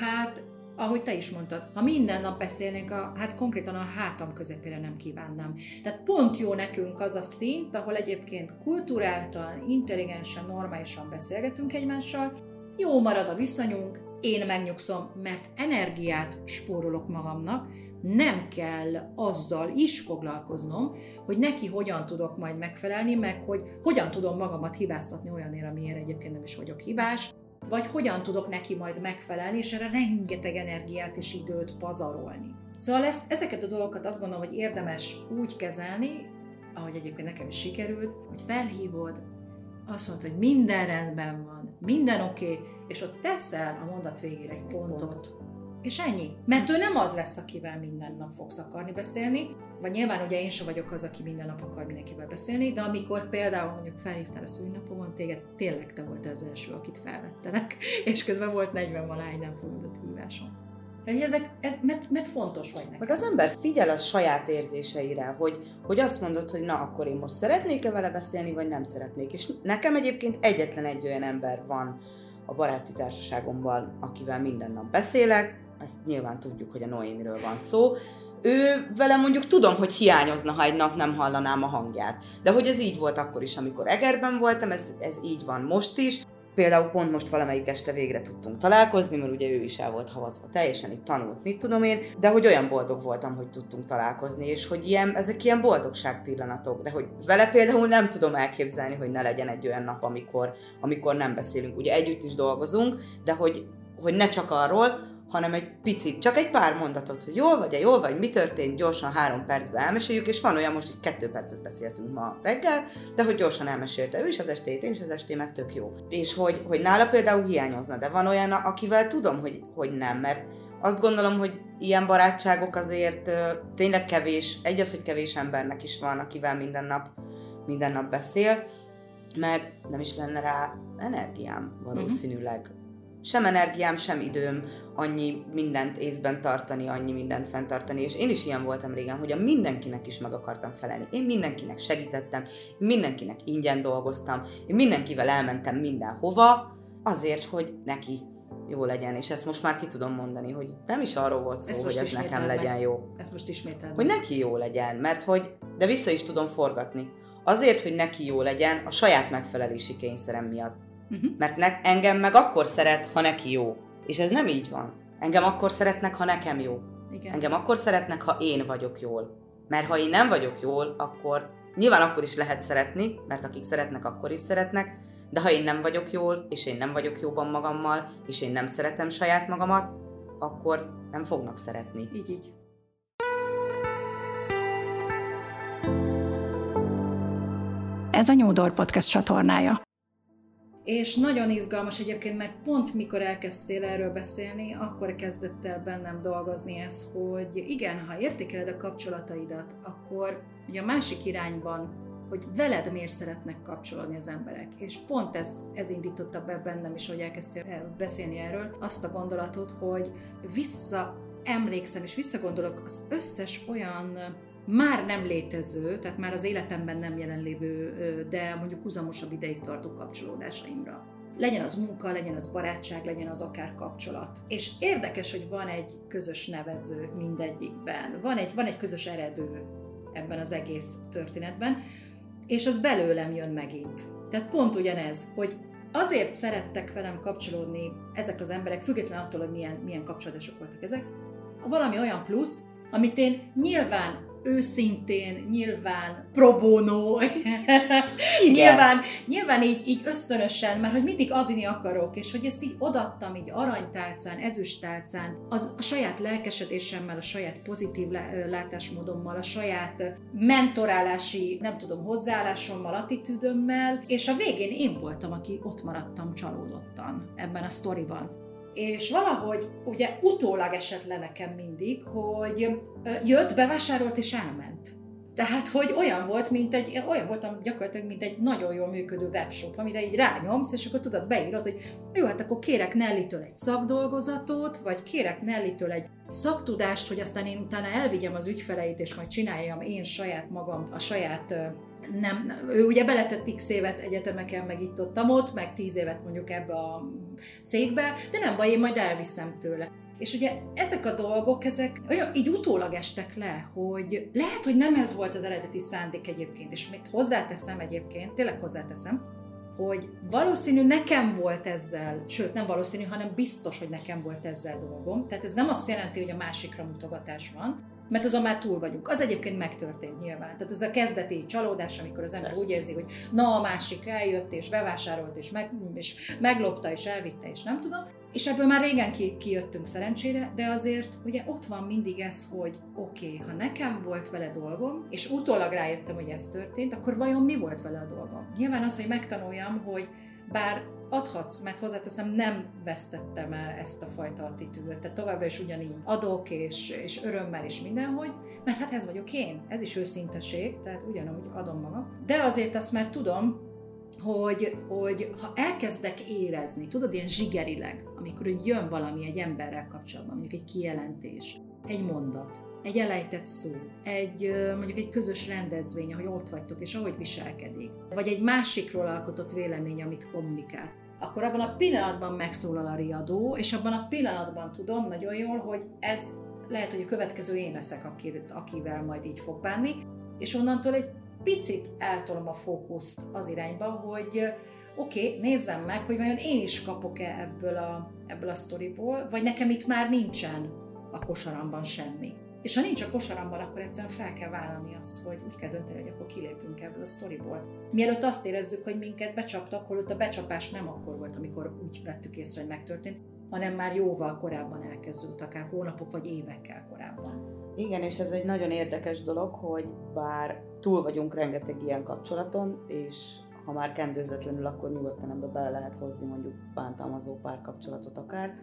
hát ahogy te is mondtad, ha minden nap beszélnénk, a, hát konkrétan a hátam közepére nem kívánnám. Tehát pont jó nekünk az a szint, ahol egyébként kulturáltan, intelligensen, normálisan beszélgetünk egymással, jó marad a viszonyunk, én megnyugszom, mert energiát spórolok magamnak, nem kell azzal is foglalkoznom, hogy neki hogyan tudok majd megfelelni, meg hogy hogyan tudom magamat hibáztatni olyanért, amiért egyébként nem is vagyok hibás, vagy hogyan tudok neki majd megfelelni, és erre rengeteg energiát és időt pazarolni. Szóval ezt, ezeket a dolgokat azt gondolom, hogy érdemes úgy kezelni, ahogy egyébként nekem is sikerült, hogy felhívod, azt mondod, hogy minden rendben van, minden oké, okay, és ott teszel a mondat végére egy pontot. És ennyi. Mert ő nem az lesz, akivel minden nap fogsz akarni beszélni, vagy nyilván ugye én sem vagyok az, aki minden nap akar mindenkivel beszélni, de amikor például mondjuk felhívtál a szülinapomon, téged tényleg te voltál az első, akit felvettenek, és közben volt 40 valány nem fogadott hívásom. Ezek, ez, mert, mert fontos vagy nekem. Meg az ember figyel a saját érzéseire, hogy, hogy azt mondod, hogy na, akkor én most szeretnék-e vele beszélni, vagy nem szeretnék. És nekem egyébként egyetlen egy olyan ember van a baráti társaságomban, akivel minden nap beszélek, ezt nyilván tudjuk, hogy a Noémiről van szó, ő vele mondjuk tudom, hogy hiányozna, ha egy nap nem hallanám a hangját. De hogy ez így volt akkor is, amikor Egerben voltam, ez, ez így van most is. Például pont most valamelyik este végre tudtunk találkozni, mert ugye ő is el volt havazva teljesen, itt tanult, mit tudom én, de hogy olyan boldog voltam, hogy tudtunk találkozni, és hogy ilyen, ezek ilyen boldogság pillanatok, de hogy vele például nem tudom elképzelni, hogy ne legyen egy olyan nap, amikor, amikor nem beszélünk. Ugye együtt is dolgozunk, de hogy, hogy ne csak arról, hanem egy picit, csak egy pár mondatot, hogy jól vagy-e, jól vagy, mi történt, gyorsan három percben elmeséljük, és van olyan, most hogy kettő percet beszéltünk ma reggel, de hogy gyorsan elmesélte ő is az estét, én is az estémet, tök jó. És hogy, hogy nála például hiányozna, de van olyan, akivel tudom, hogy, hogy nem, mert azt gondolom, hogy ilyen barátságok azért tényleg kevés, egy az, hogy kevés embernek is van, akivel minden nap, minden nap beszél, meg nem is lenne rá energiám valószínűleg sem energiám, sem időm annyi mindent észben tartani, annyi mindent fenntartani, és én is ilyen voltam régen, hogy a mindenkinek is meg akartam felelni. Én mindenkinek segítettem, mindenkinek ingyen dolgoztam, én mindenkivel elmentem mindenhova, azért, hogy neki jó legyen, és ezt most már ki tudom mondani, hogy nem is arról volt szó, hogy ez nekem meg. legyen jó. Ezt most ismételem. Hogy neki jó legyen, mert hogy, de vissza is tudom forgatni. Azért, hogy neki jó legyen, a saját megfelelési kényszerem miatt Uh-huh. Mert ne, engem meg akkor szeret, ha neki jó. És ez nem így van. Engem akkor szeretnek, ha nekem jó. Igen. Engem akkor szeretnek, ha én vagyok jól. Mert ha én nem vagyok jól, akkor Nyilván akkor is lehet szeretni, mert akik szeretnek, akkor is szeretnek, de ha én nem vagyok jól, és én nem vagyok jóban magammal, és én nem szeretem saját magamat, akkor nem fognak szeretni. Így, így. Ez a Nyúdor Podcast csatornája. És nagyon izgalmas egyébként, mert pont mikor elkezdtél erről beszélni, akkor kezdett el bennem dolgozni ez, hogy igen, ha értékeled a kapcsolataidat, akkor ugye a másik irányban, hogy veled miért szeretnek kapcsolódni az emberek. És pont ez, ez indította be bennem is, hogy elkezdtél beszélni erről, azt a gondolatot, hogy vissza emlékszem és visszagondolok az összes olyan már nem létező, tehát már az életemben nem jelenlévő, de mondjuk uzamosabb ideig tartó kapcsolódásaimra. Legyen az munka, legyen az barátság, legyen az akár kapcsolat. És érdekes, hogy van egy közös nevező mindegyikben. Van egy, van egy közös eredő ebben az egész történetben, és az belőlem jön megint. Tehát pont ugyanez, hogy azért szerettek velem kapcsolódni ezek az emberek, függetlenül attól, hogy milyen, milyen kapcsolatosok voltak ezek, valami olyan pluszt, amit én nyilván őszintén, nyilván pro bono, nyilván, nyilván így, így ösztönösen, mert hogy mindig adni akarok, és hogy ezt így odattam így aranytálcán, ezüsttálcán, az a saját lelkesedésemmel, a saját pozitív látásmódommal, a saját mentorálási, nem tudom, hozzáállásommal, attitűdömmel, és a végén én voltam, aki ott maradtam csalódottan ebben a sztoriban és valahogy ugye utólag esett le nekem mindig, hogy jött, bevásárolt és elment. Tehát, hogy olyan volt, mint egy, olyan voltam gyakorlatilag, mint egy nagyon jól működő webshop, amire így rányomsz, és akkor tudod, beírod, hogy jó, hát akkor kérek Nellitől egy szakdolgozatot, vagy kérek Nellitől egy szaktudást, hogy aztán én utána elvigyem az ügyfeleit, és majd csináljam én saját magam a saját nem, ő ugye beletett x évet egyetemeken, meg itt ott, ott, meg tíz évet mondjuk ebbe a cégbe, de nem baj, én majd elviszem tőle. És ugye ezek a dolgok, ezek olyan így utólag estek le, hogy lehet, hogy nem ez volt az eredeti szándék egyébként, és mit hozzáteszem egyébként, tényleg hozzáteszem, hogy valószínű nekem volt ezzel, sőt nem valószínű, hanem biztos, hogy nekem volt ezzel dolgom. Tehát ez nem azt jelenti, hogy a másikra mutogatás van, mert azon már túl vagyunk. Az egyébként megtörtént nyilván. Tehát ez a kezdeti csalódás, amikor az ember Persze. úgy érzi, hogy na a másik eljött, és bevásárolt, és, meg, és meglopta, és elvitte, és nem tudom. És ebből már régen ki, kijöttünk szerencsére, de azért ugye ott van mindig ez, hogy oké, okay, ha nekem volt vele dolgom, és utólag rájöttem, hogy ez történt, akkor vajon mi volt vele a dolgom? Nyilván az, hogy megtanuljam, hogy bár adhatsz, mert hozzáteszem, nem vesztettem el ezt a fajta attitűdöt. Tehát továbbra is ugyanígy adok, és, és örömmel is mindenhogy, mert hát ez vagyok én. Ez is őszinteség, tehát ugyanúgy adom magam. De azért azt már tudom, hogy, hogy ha elkezdek érezni, tudod, ilyen zsigerileg, amikor jön valami egy emberrel kapcsolatban, mondjuk egy kijelentés, egy mondat, egy elejtett szó, egy mondjuk egy közös rendezvény, ahogy ott vagytok, és ahogy viselkedik, vagy egy másikról alkotott vélemény, amit kommunikál, akkor abban a pillanatban megszólal a riadó, és abban a pillanatban tudom nagyon jól, hogy ez lehet, hogy a következő én leszek, akivel majd így fog bánni, és onnantól egy picit eltolom a fókuszt az irányba, hogy oké, okay, nézzem meg, hogy vajon én is kapok-e ebből a, ebből a sztoriból, vagy nekem itt már nincsen a kosaramban semmi. És ha nincs a kosaramban, akkor egyszerűen fel kell vállalni azt, hogy úgy kell dönteni, hogy akkor kilépünk ebből a sztoriból. Mielőtt azt érezzük, hogy minket becsaptak, holott a becsapás nem akkor volt, amikor úgy vettük észre, hogy megtörtént, hanem már jóval korábban elkezdődött, akár hónapok vagy évekkel korábban. Igen, és ez egy nagyon érdekes dolog, hogy bár túl vagyunk rengeteg ilyen kapcsolaton, és ha már kendőzetlenül, akkor nyugodtan ebbe bele lehet hozni mondjuk bántalmazó párkapcsolatot akár,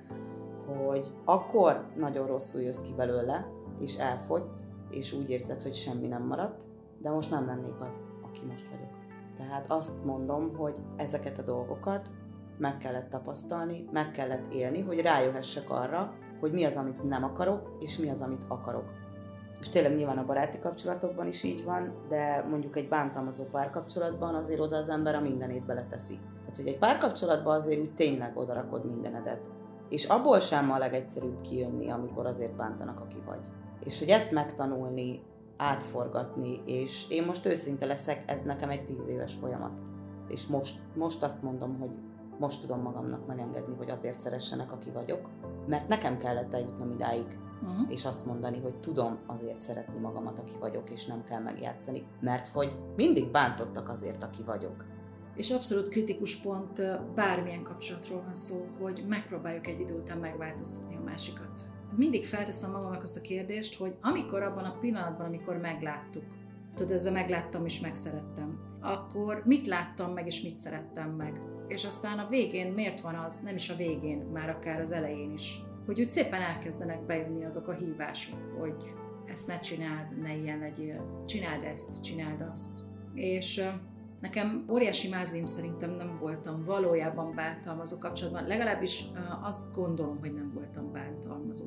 hogy akkor nagyon rosszul jössz ki belőle, és elfogysz, és úgy érzed, hogy semmi nem maradt, de most nem lennék az, aki most vagyok. Tehát azt mondom, hogy ezeket a dolgokat meg kellett tapasztalni, meg kellett élni, hogy rájöhessek arra, hogy mi az, amit nem akarok, és mi az, amit akarok. És tényleg nyilván a baráti kapcsolatokban is így van, de mondjuk egy bántalmazó párkapcsolatban azért oda az ember a mindenét beleteszi. Tehát, hogy egy párkapcsolatban azért úgy tényleg odarakod mindenedet. És abból sem a legegyszerűbb kijönni, amikor azért bántanak, aki vagy. És hogy ezt megtanulni, átforgatni, és én most őszinte leszek, ez nekem egy tíz éves folyamat. És most, most azt mondom, hogy most tudom magamnak megengedni, hogy azért szeressenek, aki vagyok, mert nekem kellett eljutnom idáig, uh-huh. és azt mondani, hogy tudom azért szeretni magamat, aki vagyok, és nem kell megjátszani, mert hogy mindig bántottak azért, aki vagyok. És abszolút kritikus pont bármilyen kapcsolatról van szó, hogy megpróbáljuk egy idő után megváltoztatni a másikat. Mindig felteszem magamnak azt a kérdést, hogy amikor abban a pillanatban, amikor megláttuk, tudod, ezzel megláttam és megszerettem, akkor mit láttam meg és mit szerettem meg. És aztán a végén miért van az, nem is a végén, már akár az elején is, hogy úgy szépen elkezdenek bejönni azok a hívások, hogy ezt ne csináld, ne ilyen legyél, csináld ezt, csináld azt. És Nekem óriási mázlim szerintem nem voltam valójában bántalmazó kapcsolatban, legalábbis azt gondolom, hogy nem voltam bántalmazó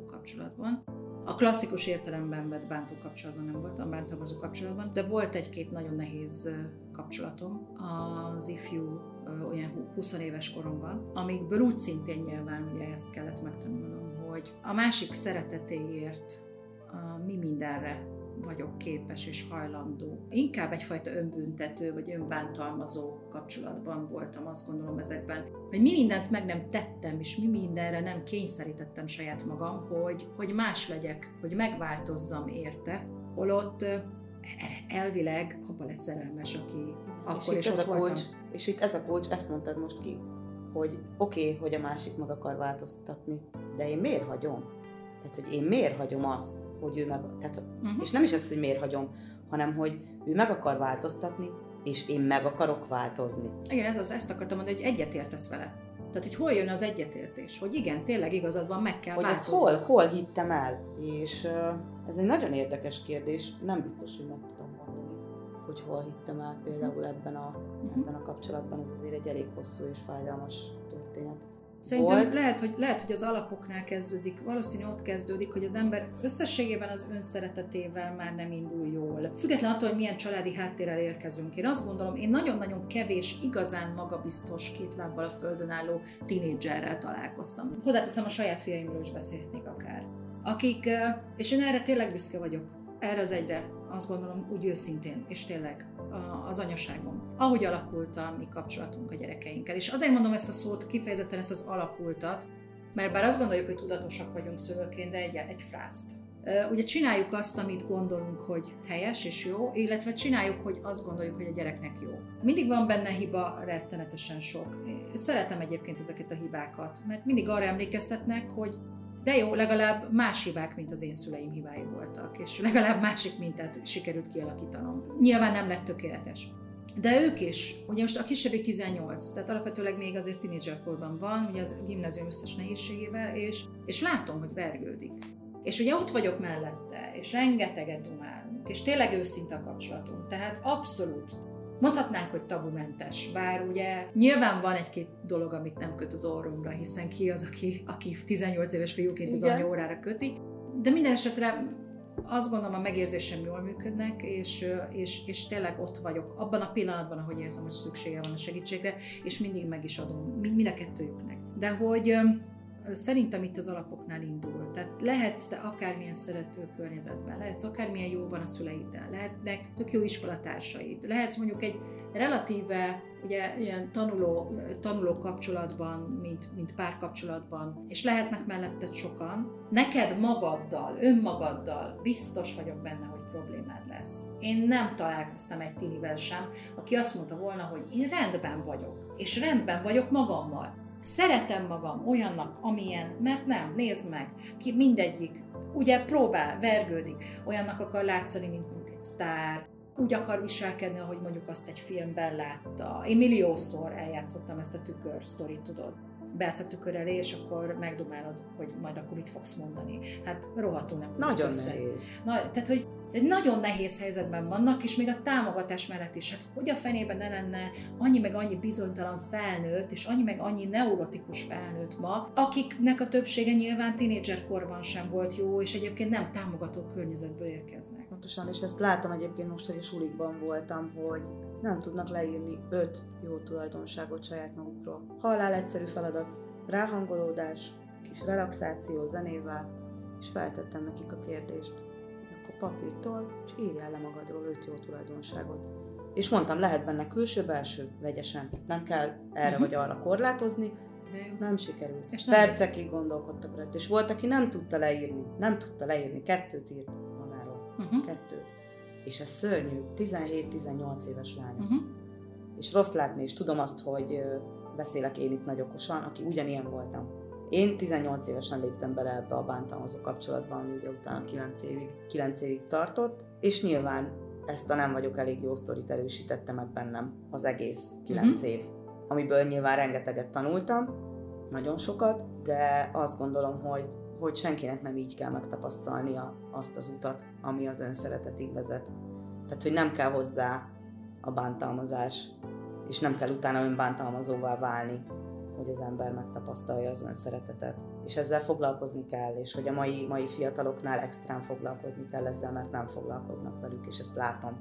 kapcsolatban. A klasszikus értelemben vett bántó kapcsolatban nem voltam, bántalmazó kapcsolatban, de volt egy-két nagyon nehéz kapcsolatom az ifjú, olyan 20 éves koromban, amikből úgy szintén nyilván ugye ezt kellett megtanulnom, hogy a másik szeretetéért mi mindenre vagyok képes és hajlandó. Inkább egyfajta önbüntető vagy önbántalmazó kapcsolatban voltam, azt gondolom ezekben, hogy mi mindent meg nem tettem, és mi mindenre nem kényszerítettem saját magam, hogy, hogy más legyek, hogy megváltozzam érte, holott elvileg abban lett szerelmes, aki akkor és, és ez a coach, És itt ez a coach, ezt mondtad most ki, hogy oké, okay, hogy a másik meg akar változtatni, de én miért hagyom? Tehát, hogy én miért hagyom azt, hogy ő meg, tehát, uh-huh. és nem is az, hogy miért hagyom, hanem hogy ő meg akar változtatni, és én meg akarok változni. Igen, ez az, ezt akartam mondani, hogy egyetértesz vele. Tehát, hogy hol jön az egyetértés? Hogy igen, tényleg igazad van, meg kell Hogy ezt hol, hol hittem el? És uh, ez egy nagyon érdekes kérdés, nem biztos, hogy meg tudom mondani, hogy hol hittem el például ebben a, uh-huh. ebben a kapcsolatban. Ez azért egy elég hosszú és fájdalmas történet. Szerintem volt. lehet hogy, lehet, hogy az alapoknál kezdődik, valószínű ott kezdődik, hogy az ember összességében az önszeretetével már nem indul jól. Független attól, hogy milyen családi háttérrel érkezünk. Én azt gondolom, én nagyon-nagyon kevés, igazán magabiztos, két lábbal a földön álló tinédzserrel találkoztam. Hozzáteszem, a saját fiaimról is beszélhetnék akár. Akik, és én erre tényleg büszke vagyok, erre az egyre, azt gondolom úgy őszintén, és tényleg az anyaságom. Ahogy alakult a mi kapcsolatunk a gyerekeinkkel. És azért mondom ezt a szót, kifejezetten ezt az alakultat, mert bár azt gondoljuk, hogy tudatosak vagyunk szülőként, de egy, egy frászt. Ugye csináljuk azt, amit gondolunk, hogy helyes és jó, illetve csináljuk, hogy azt gondoljuk, hogy a gyereknek jó. Mindig van benne hiba, rettenetesen sok. Szeretem egyébként ezeket a hibákat, mert mindig arra emlékeztetnek, hogy de jó, legalább más hibák, mint az én szüleim hibái voltak, és legalább másik mintát sikerült kialakítanom. Nyilván nem lett tökéletes. De ők is, ugye most a kisebbik 18, tehát alapvetőleg még azért tínédzserkorban van, ugye az gimnázium összes nehézségével, és, és látom, hogy vergődik. És ugye ott vagyok mellette, és rengeteget dumálunk, és tényleg őszinte a kapcsolatunk. Tehát abszolút Mondhatnánk, hogy tabumentes, bár ugye nyilván van egy-két dolog, amit nem köt az orromra, hiszen ki az, aki, aki 18 éves fiúként az anya órára köti, de minden esetre azt gondolom a megérzésem jól működnek, és, és, és tényleg ott vagyok abban a pillanatban, ahogy érzem, hogy szüksége van a segítségre, és mindig meg is adom, mind, mind a kettőjüknek. De hogy szerintem itt az alapoknál indul. Tehát lehetsz te akármilyen szerető környezetben, lehetsz akármilyen jóban a szüleiddel, lehetnek tök jó iskolatársaid, lehetsz mondjuk egy relatíve ugye, ilyen tanuló, tanuló kapcsolatban, mint, mint párkapcsolatban, és lehetnek melletted sokan, neked magaddal, önmagaddal biztos vagyok benne, hogy problémád lesz. Én nem találkoztam egy tinivel sem, aki azt mondta volna, hogy én rendben vagyok, és rendben vagyok magammal Szeretem magam olyannak, amilyen, mert nem, nézd meg, ki mindegyik, ugye próbál, vergődik, olyannak akar látszani, mint mondjuk egy sztár, úgy akar viselkedni, ahogy mondjuk azt egy filmben látta. Én milliószor eljátszottam ezt a tükör sztorit, tudod beállsz a tükör elé, és akkor megdumálod, hogy majd akkor mit fogsz mondani. Hát rohadtul nem Nagyon össze. nehéz. Na, tehát, hogy egy nagyon nehéz helyzetben vannak, és még a támogatás mellett is. Hát hogy a fenében ne lenne annyi meg annyi bizonytalan felnőtt, és annyi meg annyi neurotikus felnőtt ma, akiknek a többsége nyilván tínédzserkorban sem volt jó, és egyébként nem támogató környezetből érkeznek. Pontosan, és ezt látom egyébként most, hogy a sulikban voltam, hogy nem tudnak leírni öt jó tulajdonságot saját magukról. Halál egyszerű feladat, ráhangolódás, kis relaxáció zenével, és feltettem nekik a kérdést. Akkor papírtól, és írjál le magadról öt jó tulajdonságot. És mondtam, lehet benne külső-belső, vegyesen. Nem kell erre uh-huh. vagy arra korlátozni, Nem sikerült. És nem Percekig gondolkodtak rajta. És volt, aki nem tudta leírni. Nem tudta leírni. Kettőt írt magáról. Uh-huh. Kettőt. És ez szörnyű. 17-18 éves lány. Uh-huh. És rossz látni, és tudom azt, hogy beszélek én itt nagy okosan, aki ugyanilyen voltam. Én 18 évesen léptem bele ebbe a bántalmazó kapcsolatba, ami ugye utána 9 évig, 9 évig tartott, és nyilván ezt a nem vagyok elég jó sztorit erősítette meg bennem az egész 9 Mhm. uh-huh. év, amiből nyilván rengeteget tanultam, nagyon sokat, de azt gondolom, hogy, hogy senkinek nem így kell megtapasztalnia azt az utat, ami az önszeretetig vezet. Tehát, hogy nem kell hozzá a bántalmazás, és nem kell utána önbántalmazóvá válni, hogy az ember megtapasztalja az önszeretetet. És ezzel foglalkozni kell, és hogy a mai, mai fiataloknál extrán foglalkozni kell ezzel, mert nem foglalkoznak velük, és ezt látom.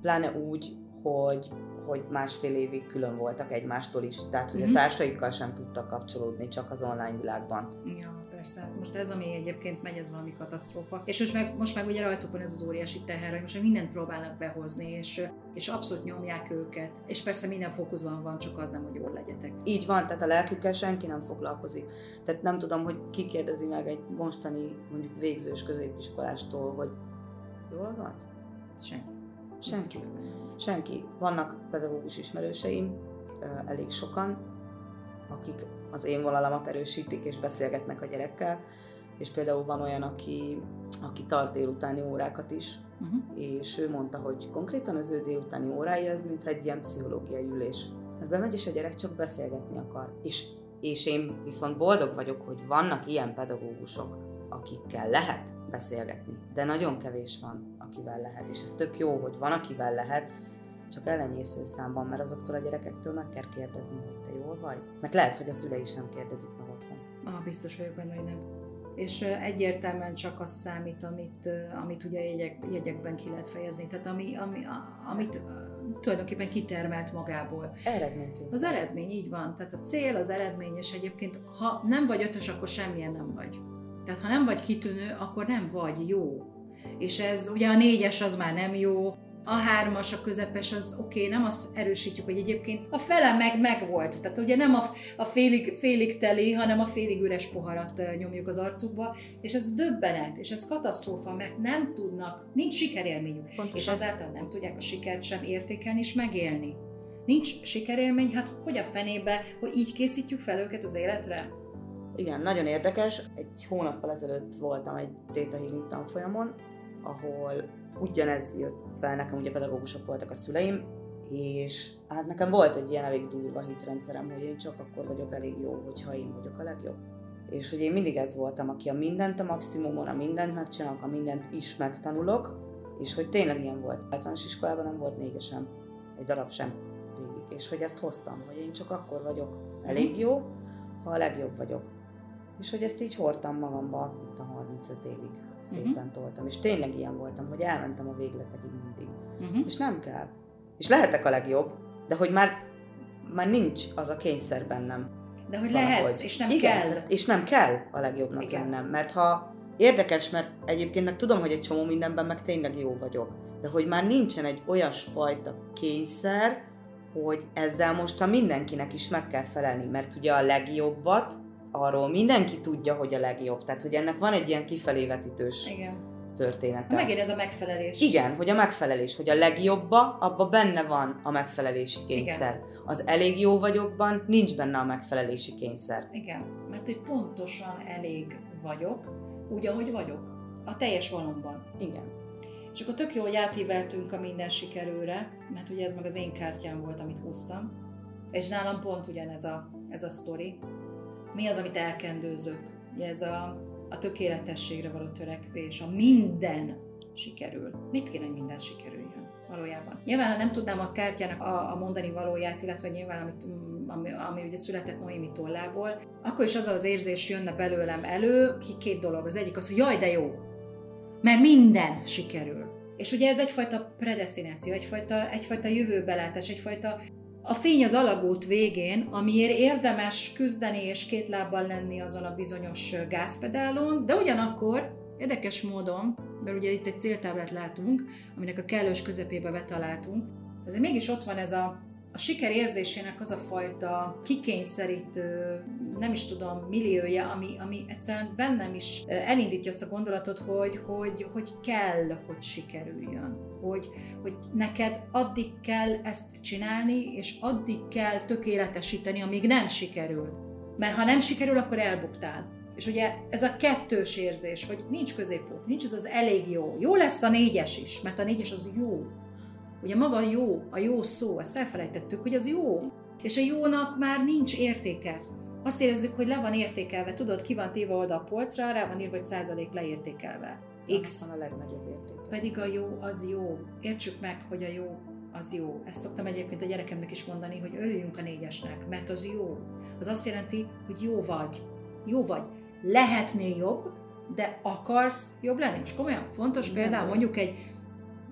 Pláne úgy, hogy, hogy másfél évig külön voltak egymástól is, tehát hogy Mhm. a társaikkal sem tudtak kapcsolódni, csak az online világban. Ja, persze. Hát Most ez, ami egyébként megy, ez valami katasztrófa. És most meg, most meg ugye rajtuk van ez az óriási teher, hogy most mindent próbálnak behozni, és, és abszolút nyomják őket. És persze minden fókuszban van, csak az nem, hogy jól legyetek. Így van, tehát a lelkükkel senki nem foglalkozik. Tehát nem tudom, hogy ki kérdezi meg egy mostani, mondjuk végzős középiskolástól, hogy jól vagy? Senki. Senki. Senki. Vannak pedagógus ismerőseim, elég sokan, akik az én vonalamat erősítik és beszélgetnek a gyerekkel, és például van olyan, aki, aki tart délutáni órákat is, Uh-huh. és ő mondta, hogy konkrétan az ő délutáni órái ez, mint egy ilyen pszichológiai ülés. Hát bemegy, és a gyerek csak beszélgetni akar. És, és én viszont boldog vagyok, hogy vannak ilyen pedagógusok, akikkel lehet beszélgetni, de nagyon kevés van, akivel lehet. És ez tök jó, hogy van, akivel lehet, csak ellenyésző számban, mert azoktól a gyerekektől meg kell kérdezni, hogy te jól vagy. Mert lehet, hogy a szülei sem kérdezik meg otthon. Ah, biztos vagyok benne, hogy nem. És egyértelműen csak az számít, amit, amit ugye jegyek, jegyekben ki lehet fejezni, tehát ami, ami, a, amit tulajdonképpen kitermelt magából. Eredményként. Az eredmény így van, tehát a cél, az eredmény, és egyébként ha nem vagy ötös, akkor semmilyen nem vagy. Tehát ha nem vagy kitűnő, akkor nem vagy jó. És ez ugye a négyes az már nem jó, a hármas, a közepes az oké, okay, nem azt erősítjük, hogy egyébként a fele meg megvolt. Tehát ugye nem a, a félig, félig teli, hanem a félig üres poharat nyomjuk az arcukba, és ez döbbenet, és ez katasztrófa, mert nem tudnak, nincs sikerélményük, és Pontosan. ezáltal nem tudják a sikert sem értékelni és megélni. Nincs sikerélmény, hát hogy a fenébe, hogy így készítjük fel őket az életre? Igen, nagyon érdekes. Egy hónappal ezelőtt voltam egy Data Healing tanfolyamon, ahol ugyanez jött fel, nekem ugye pedagógusok voltak a szüleim, és hát nekem volt egy ilyen elég durva hitrendszerem, hogy én csak akkor vagyok elég jó, hogyha én vagyok a legjobb. És hogy én mindig ez voltam, aki a mindent a maximumon, a mindent megcsinálok, a mindent is megtanulok, és hogy tényleg ilyen volt. Általános iskolában nem volt négyesem, egy darab sem végig. És hogy ezt hoztam, hogy én csak akkor vagyok elég jó, ha a legjobb vagyok. És hogy ezt így hordtam magamba, mint a 35 évig szépen toltam. És tényleg ilyen voltam, hogy elmentem a végletekig mindig. Uh-huh. És nem kell. És lehetek a legjobb, de hogy már, már nincs az a kényszer bennem. De hogy valahogy. lehetsz, és nem Igen, kell. tehát- És nem kell a legjobbnak Igen. lennem. Mert ha érdekes, mert egyébként meg tudom, hogy egy csomó mindenben meg tényleg jó vagyok. De hogy már nincsen egy olyasfajta kényszer, hogy ezzel most a mindenkinek is meg kell felelni, mert ugye a legjobbat arról mindenki tudja, hogy a legjobb. Tehát, hogy ennek van egy ilyen kifelévetítős Igen. története. Megint ez a megfelelés. Igen, hogy a megfelelés, hogy a legjobba, abban benne van a megfelelési kényszer. Az elég jó vagyokban nincs benne a megfelelési kényszer. Igen, mert hogy pontosan elég vagyok, úgy, ahogy vagyok. A teljes valomban. Igen. És akkor tök jó, hogy átíveltünk a minden sikerőre, mert ugye ez meg az én kártyám volt, amit hoztam. És nálam pont ugyanez a, ez a sztori. Mi az, amit elkendőzök? Ugye ez a, a tökéletességre való törekvés, a minden sikerül. Mit kéne, hogy minden sikerüljön valójában? Nyilván, ha nem tudnám a kártyának a, a mondani valóját, illetve nyilván, amit, ami, ami ugye született Noémi tollából, akkor is az az érzés jönne belőlem elő, ki két dolog. Az egyik az, hogy jaj, de jó, mert minden sikerül. És ugye ez egyfajta predestináció, egyfajta, egyfajta jövőbelátás, egyfajta a fény az alagút végén, amiért érdemes küzdeni és két lábbal lenni azon a bizonyos gázpedálon, de ugyanakkor érdekes módon, mert ugye itt egy céltáblát látunk, aminek a kellős közepébe betaláltunk, azért mégis ott van ez a a siker érzésének az a fajta kikényszerítő, nem is tudom, milliója, ami, ami egyszerűen bennem is elindítja azt a gondolatot, hogy, hogy, hogy kell, hogy sikerüljön. Hogy, hogy neked addig kell ezt csinálni, és addig kell tökéletesíteni, amíg nem sikerül. Mert ha nem sikerül, akkor elbuktál. És ugye ez a kettős érzés, hogy nincs középút, nincs ez az elég jó. Jó lesz a négyes is, mert a négyes az jó. Ugye maga a jó, a jó szó, ezt elfelejtettük, hogy az jó. És a jónak már nincs értéke. Azt érezzük, hogy le van értékelve. Tudod, ki van téve oda a polcra, rá van írva, hogy százalék leértékelve. X. Van a legnagyobb értéke. Pedig a jó az jó. Értsük meg, hogy a jó az jó. Ezt szoktam egyébként a gyerekemnek is mondani, hogy örüljünk a négyesnek, mert az jó. Az azt jelenti, hogy jó vagy. Jó vagy. Lehetnél jobb, de akarsz jobb lenni. Most komolyan fontos például mondjuk egy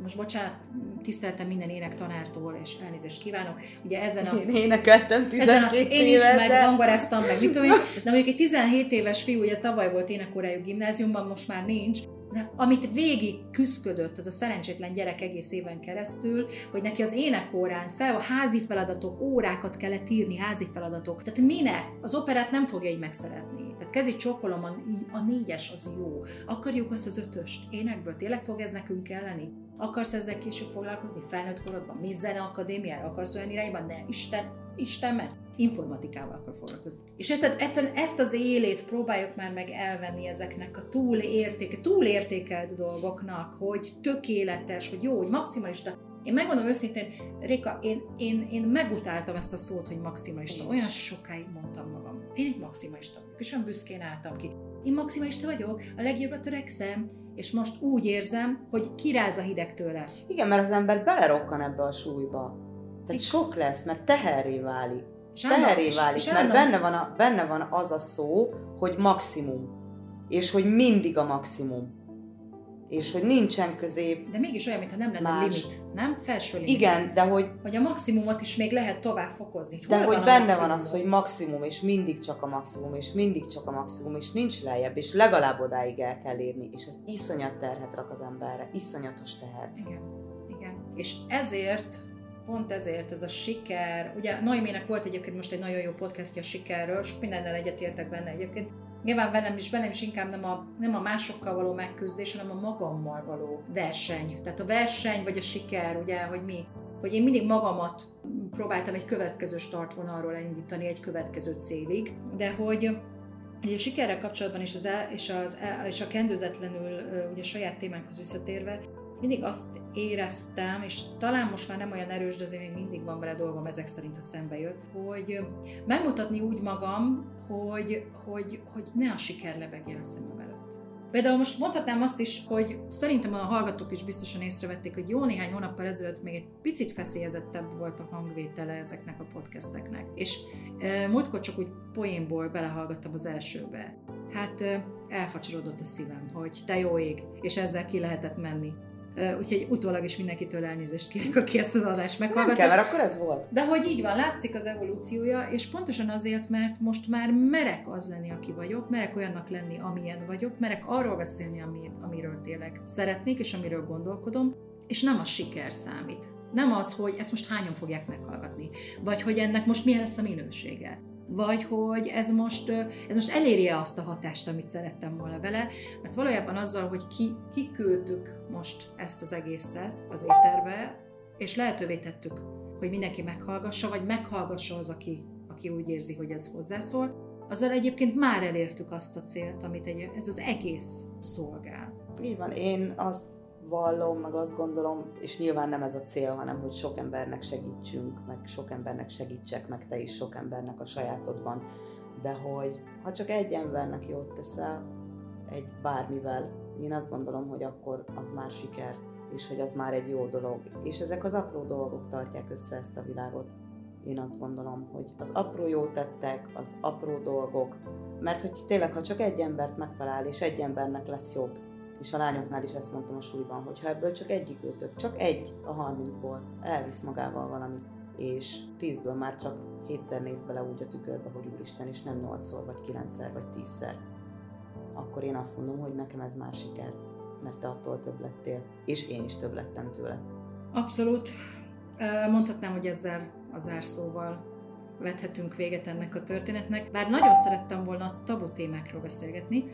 most bocsánat, tiszteltem minden ének tanártól, és elnézést kívánok. Ugye ezen a... Én énekeltem 12 ezen a, Én is, éves, meg zongoráztam, meg mit tudom én, de mondjuk egy 17 éves fiú, ugye ez tavaly volt énekorájú gimnáziumban, most már nincs, de amit végig küzdködött az a szerencsétlen gyerek egész éven keresztül, hogy neki az énekórán fel, a házi feladatok, órákat kellett írni, házi feladatok. Tehát minek? Az operát nem fogja így megszeretni. Tehát kezi csókolom, a, a négyes az jó. Akarjuk azt az ötöst énekből? Tényleg fog ez nekünk kelleni? Akarsz ezzel később foglalkozni felnőtt korodban? Mi zene akadémiára? Akarsz olyan irányban? Ne, Isten, Isten, mert informatikával akar foglalkozni. És érted, egyszerűen ezt az élét próbáljuk már meg elvenni ezeknek a túlértéke, túlértékelt dolgoknak, hogy tökéletes, hogy jó, hogy maximalista. Én megmondom őszintén, Réka, én, én, én megutáltam ezt a szót, hogy maximalista. Én Olyan sokáig mondtam magam. Én egy maximalista vagyok, és olyan büszkén álltam ki. Én maximalista vagyok, a legjobbra törekszem, és most úgy érzem, hogy kiráz a hideg tőle. Igen, mert az ember belerokkan ebbe a súlyba. Tehát Igen. sok lesz, mert teherré válik. Állandóan- válik, és mert benne van, a, benne van az a szó, hogy maximum. És hogy mindig a maximum. És hogy nincsen közép. De mégis olyan, mintha nem lenne Más. limit, nem? Felső limit. Igen, de hogy, Hogy a maximumot is még lehet tovább fokozni. Hol de hogy benne van az, hogy maximum, és mindig csak a maximum, és mindig csak a maximum, és nincs lejjebb, és legalább odáig el kell érni, és ez iszonyat terhet rak az emberre, iszonyatos teher. Igen, igen. És ezért, pont ezért ez a siker, ugye Noémének volt egyébként most egy nagyon jó podcastja a sikerről, sok mindennel egyetértek benne egyébként, Nyilván bennem is, bennem is inkább nem a, nem a másokkal való megküzdés, hanem a magammal való verseny. Tehát a verseny vagy a siker, ugye, hogy mi, hogy én mindig magamat próbáltam egy következő startvonalról elindítani egy következő célig, de hogy Ugye a sikerrel kapcsolatban és, az és, az és a kendőzetlenül ugye saját témánkhoz visszatérve, mindig azt éreztem, és talán most már nem olyan erős, de azért még mindig van vele dolgom, ezek szerint a szembe jött, hogy megmutatni úgy magam, hogy, hogy, hogy ne a siker lebegjen a szemem előtt. Például most mondhatnám azt is, hogy szerintem a hallgatók is biztosan észrevették, hogy jó néhány hónappal ezelőtt még egy picit feszélyezettebb volt a hangvétele ezeknek a podcasteknek. És e, múltkor csak úgy poénból belehallgattam az elsőbe. Hát e, elfacsarodott a szívem, hogy te jó ég, és ezzel ki lehetett menni. Úgyhogy utólag is mindenkitől elnézést kérek, aki ezt az adást Nem meghallgatta. kell, mert akkor ez volt. De hogy így van, látszik az evolúciója, és pontosan azért, mert most már merek az lenni, aki vagyok, merek olyannak lenni, amilyen vagyok, merek arról beszélni, amit, amiről tényleg szeretnék, és amiről gondolkodom, és nem a siker számít. Nem az, hogy ezt most hányan fogják meghallgatni, vagy hogy ennek most milyen lesz a minősége, vagy hogy ez most, ez most elérje azt a hatást, amit szerettem volna vele, mert valójában azzal, hogy ki, kiküldtük most ezt az egészet az éterbe, és lehetővé tettük, hogy mindenki meghallgassa, vagy meghallgassa az, aki, aki úgy érzi, hogy ez hozzászól, azzal egyébként már elértük azt a célt, amit egy, ez az egész szolgál. Így van, én azt vallom, meg azt gondolom, és nyilván nem ez a cél, hanem hogy sok embernek segítsünk, meg sok embernek segítsek, meg te is sok embernek a sajátodban, de hogy ha csak egy embernek jót teszel, egy bármivel, én azt gondolom, hogy akkor az már siker, és hogy az már egy jó dolog. És ezek az apró dolgok tartják össze ezt a világot. Én azt gondolom, hogy az apró jó tettek, az apró dolgok, mert hogy tényleg, ha csak egy embert megtalál, és egy embernek lesz jobb, és a lányoknál is ezt mondtam a suliban, hogy ha ebből csak egyik őtök, csak egy a 30-ból elvisz magával valamit, és tízből már csak hétszer néz bele úgy a tükörbe, hogy úristen, és nem nyolcszor, vagy kilencszer, vagy tízszer, akkor én azt mondom, hogy nekem ez már siker, mert te attól több lettél, és én is több lettem tőle. Abszolút. Mondhatnám, hogy ezzel a zárszóval vethetünk véget ennek a történetnek. Bár nagyon szerettem volna tabu témákról beszélgetni,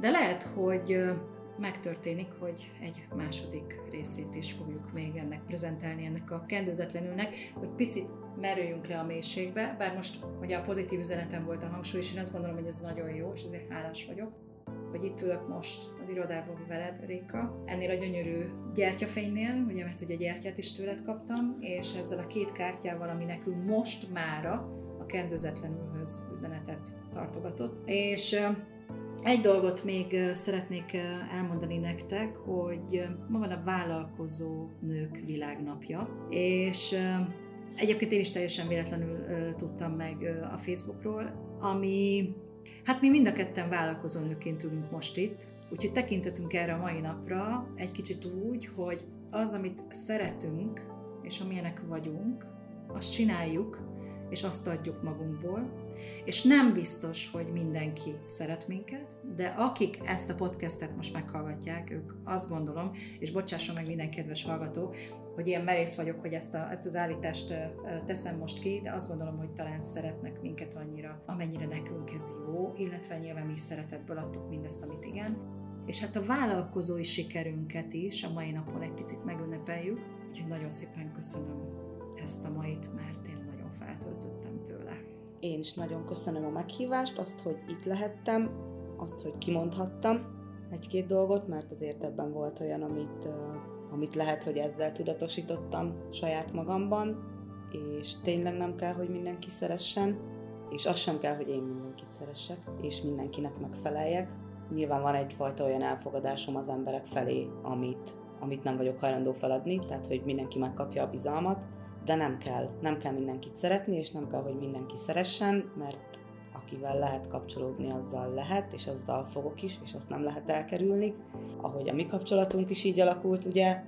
de lehet, hogy megtörténik, hogy egy második részét is fogjuk még ennek prezentálni, ennek a kendőzetlenülnek, hogy picit merüljünk le a mélységbe, bár most ugye a pozitív üzenetem volt a hangsúly, és én azt gondolom, hogy ez nagyon jó, és ezért hálás vagyok, hogy itt ülök most az irodában veled, Réka, ennél a gyönyörű gyertyafénynél, ugye, mert ugye gyertyát is tőled kaptam, és ezzel a két kártyával, ami nekünk most mára a kendőzetlenülhöz üzenetet tartogatott. És egy dolgot még szeretnék elmondani nektek, hogy ma van a vállalkozó nők világnapja, és egyébként én is teljesen véletlenül tudtam meg a Facebookról, ami, hát mi mind a ketten vállalkozó nőként ülünk most itt, úgyhogy tekintetünk erre a mai napra egy kicsit úgy, hogy az, amit szeretünk, és amilyenek vagyunk, azt csináljuk, és azt adjuk magunkból, és nem biztos, hogy mindenki szeret minket, de akik ezt a podcastet most meghallgatják, ők azt gondolom, és bocsásson meg minden kedves hallgató, hogy ilyen merész vagyok, hogy ezt, a, ezt az állítást teszem most ki, de azt gondolom, hogy talán szeretnek minket annyira, amennyire nekünk ez jó, illetve nyilván mi szeretetből adtuk mindezt, amit igen. És hát a vállalkozói sikerünket is a mai napon egy picit megünnepeljük, úgyhogy nagyon szépen köszönöm ezt a mait, mert én feltöltöttem tőle. Én is nagyon köszönöm a meghívást, azt, hogy itt lehettem, azt, hogy kimondhattam egy-két dolgot, mert azért ebben volt olyan, amit, amit lehet, hogy ezzel tudatosítottam saját magamban, és tényleg nem kell, hogy mindenki szeressen, és az sem kell, hogy én mindenkit szeressek, és mindenkinek megfeleljek. Nyilván van egyfajta olyan elfogadásom az emberek felé, amit, amit nem vagyok hajlandó feladni, tehát hogy mindenki megkapja a bizalmat, de nem kell, nem kell mindenkit szeretni, és nem kell, hogy mindenki szeressen, mert akivel lehet kapcsolódni, azzal lehet, és azzal fogok is, és azt nem lehet elkerülni. Ahogy a mi kapcsolatunk is így alakult, ugye,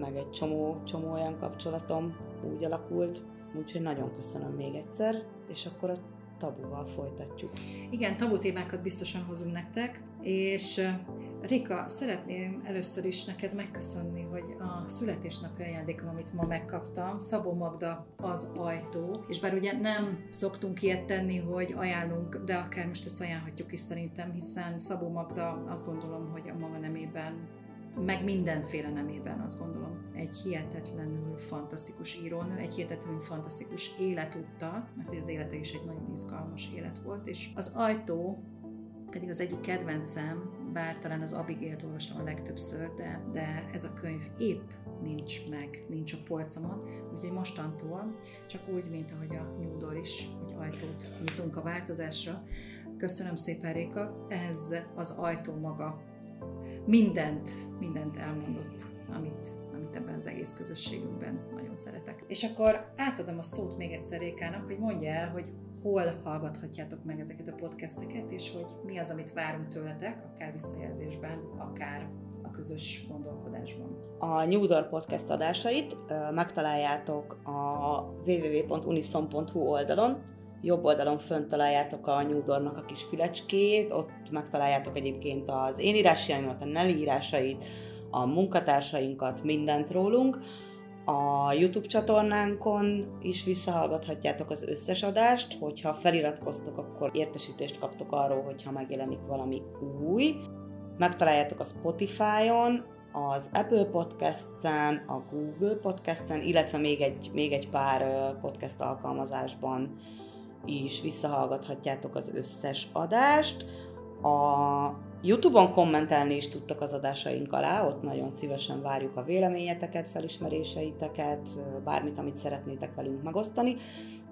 meg egy csomó, csomó olyan kapcsolatom úgy alakult, úgyhogy nagyon köszönöm még egyszer, és akkor a tabuval folytatjuk. Igen, tabu témákat biztosan hozunk nektek, és Rika, szeretném először is neked megköszönni, hogy a születésnapi ajándékom, amit ma megkaptam, Szabó Magda az ajtó, és bár ugye nem szoktunk ilyet tenni, hogy ajánlunk, de akár most ezt ajánlhatjuk is szerintem, hiszen Szabó Magda azt gondolom, hogy a maga nemében meg mindenféle nemében azt gondolom. Egy hihetetlenül fantasztikus írónő, egy hihetetlenül fantasztikus életúttal, mert az élete is egy nagyon izgalmas élet volt, és az ajtó pedig az egyik kedvencem, bár talán az Abigail-t olvastam a legtöbbször, de, de ez a könyv épp nincs meg, nincs a polcomon, úgyhogy mostantól csak úgy, mint ahogy a New is, hogy ajtót nyitunk a változásra. Köszönöm szépen, Réka, ez az ajtó maga mindent, mindent elmondott, amit, amit ebben az egész közösségünkben nagyon szeretek. És akkor átadom a szót még egyszer Rékának, hogy mondja el, hogy hol hallgathatjátok meg ezeket a podcasteket, és hogy mi az, amit várunk tőletek, akár visszajelzésben, akár a közös gondolkodásban. A New Door podcast adásait megtaláljátok a www.unison.hu oldalon, jobb oldalon fönt találjátok a New a kis fülecskét, ott megtaláljátok egyébként az én írásaimat, a Nelly írásait, a munkatársainkat, mindent rólunk. A YouTube csatornánkon is visszahallgathatjátok az összes adást, hogyha feliratkoztok, akkor értesítést kaptok arról, hogyha megjelenik valami új. Megtaláljátok a Spotify-on, az Apple Podcast-en, a Google Podcast-en, illetve még egy, még egy pár podcast alkalmazásban is visszahallgathatjátok az összes adást. A Youtube-on kommentelni is tudtak az adásaink alá, ott nagyon szívesen várjuk a véleményeteket, felismeréseiteket, bármit, amit szeretnétek velünk megosztani,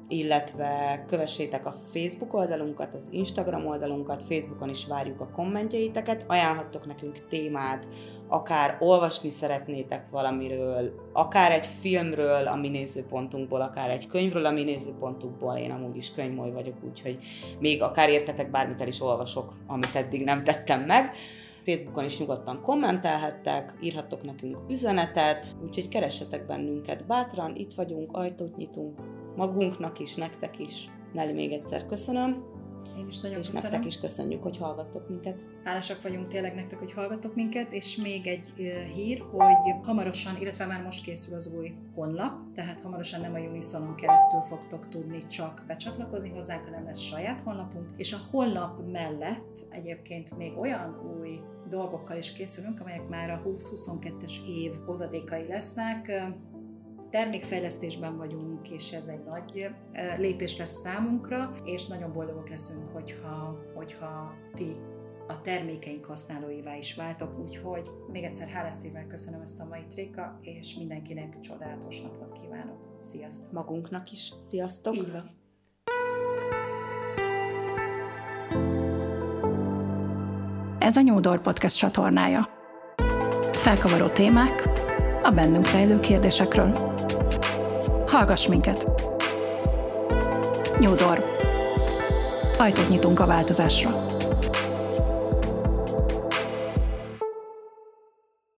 illetve kövessétek a Facebook oldalunkat, az Instagram oldalunkat, Facebookon is várjuk a kommentjeiteket, ajánlhattok nekünk témát, akár olvasni szeretnétek valamiről, akár egy filmről a mi nézőpontunkból, akár egy könyvről a mi nézőpontunkból, én amúgy is könyvmoly vagyok, úgyhogy még akár értetek bármit el is olvasok, amit eddig nem tettem meg. Facebookon is nyugodtan kommentelhettek, írhattok nekünk üzenetet, úgyhogy keressetek bennünket bátran, itt vagyunk, ajtót nyitunk, magunknak is, nektek is. Neli még egyszer köszönöm. Én is nagyon és köszönöm. nektek is köszönjük, hogy hallgattok minket. Hálásak vagyunk tényleg nektek, hogy hallgatok minket, és még egy hír, hogy hamarosan, illetve már most készül az új honlap, tehát hamarosan nem a Unisonon keresztül fogtok tudni csak becsatlakozni hozzánk, hanem lesz saját honlapunk, és a honlap mellett egyébként még olyan új dolgokkal is készülünk, amelyek már a 20-22-es év hozadékai lesznek. Termékfejlesztésben vagyunk, és ez egy nagy lépés lesz számunkra, és nagyon boldogok leszünk, hogyha, hogyha ti a termékeink használóivá is váltok, úgyhogy még egyszer hálás szívvel köszönöm ezt a mai tréka, és mindenkinek csodálatos napot kívánok. Sziasztok! Magunknak is. Sziasztok! Így van. Ez a Nyúdor Podcast csatornája. Felkavaró témák a bennünk rejlő kérdésekről. Hallgass minket! Nyúdor. Ajtót nyitunk a változásra.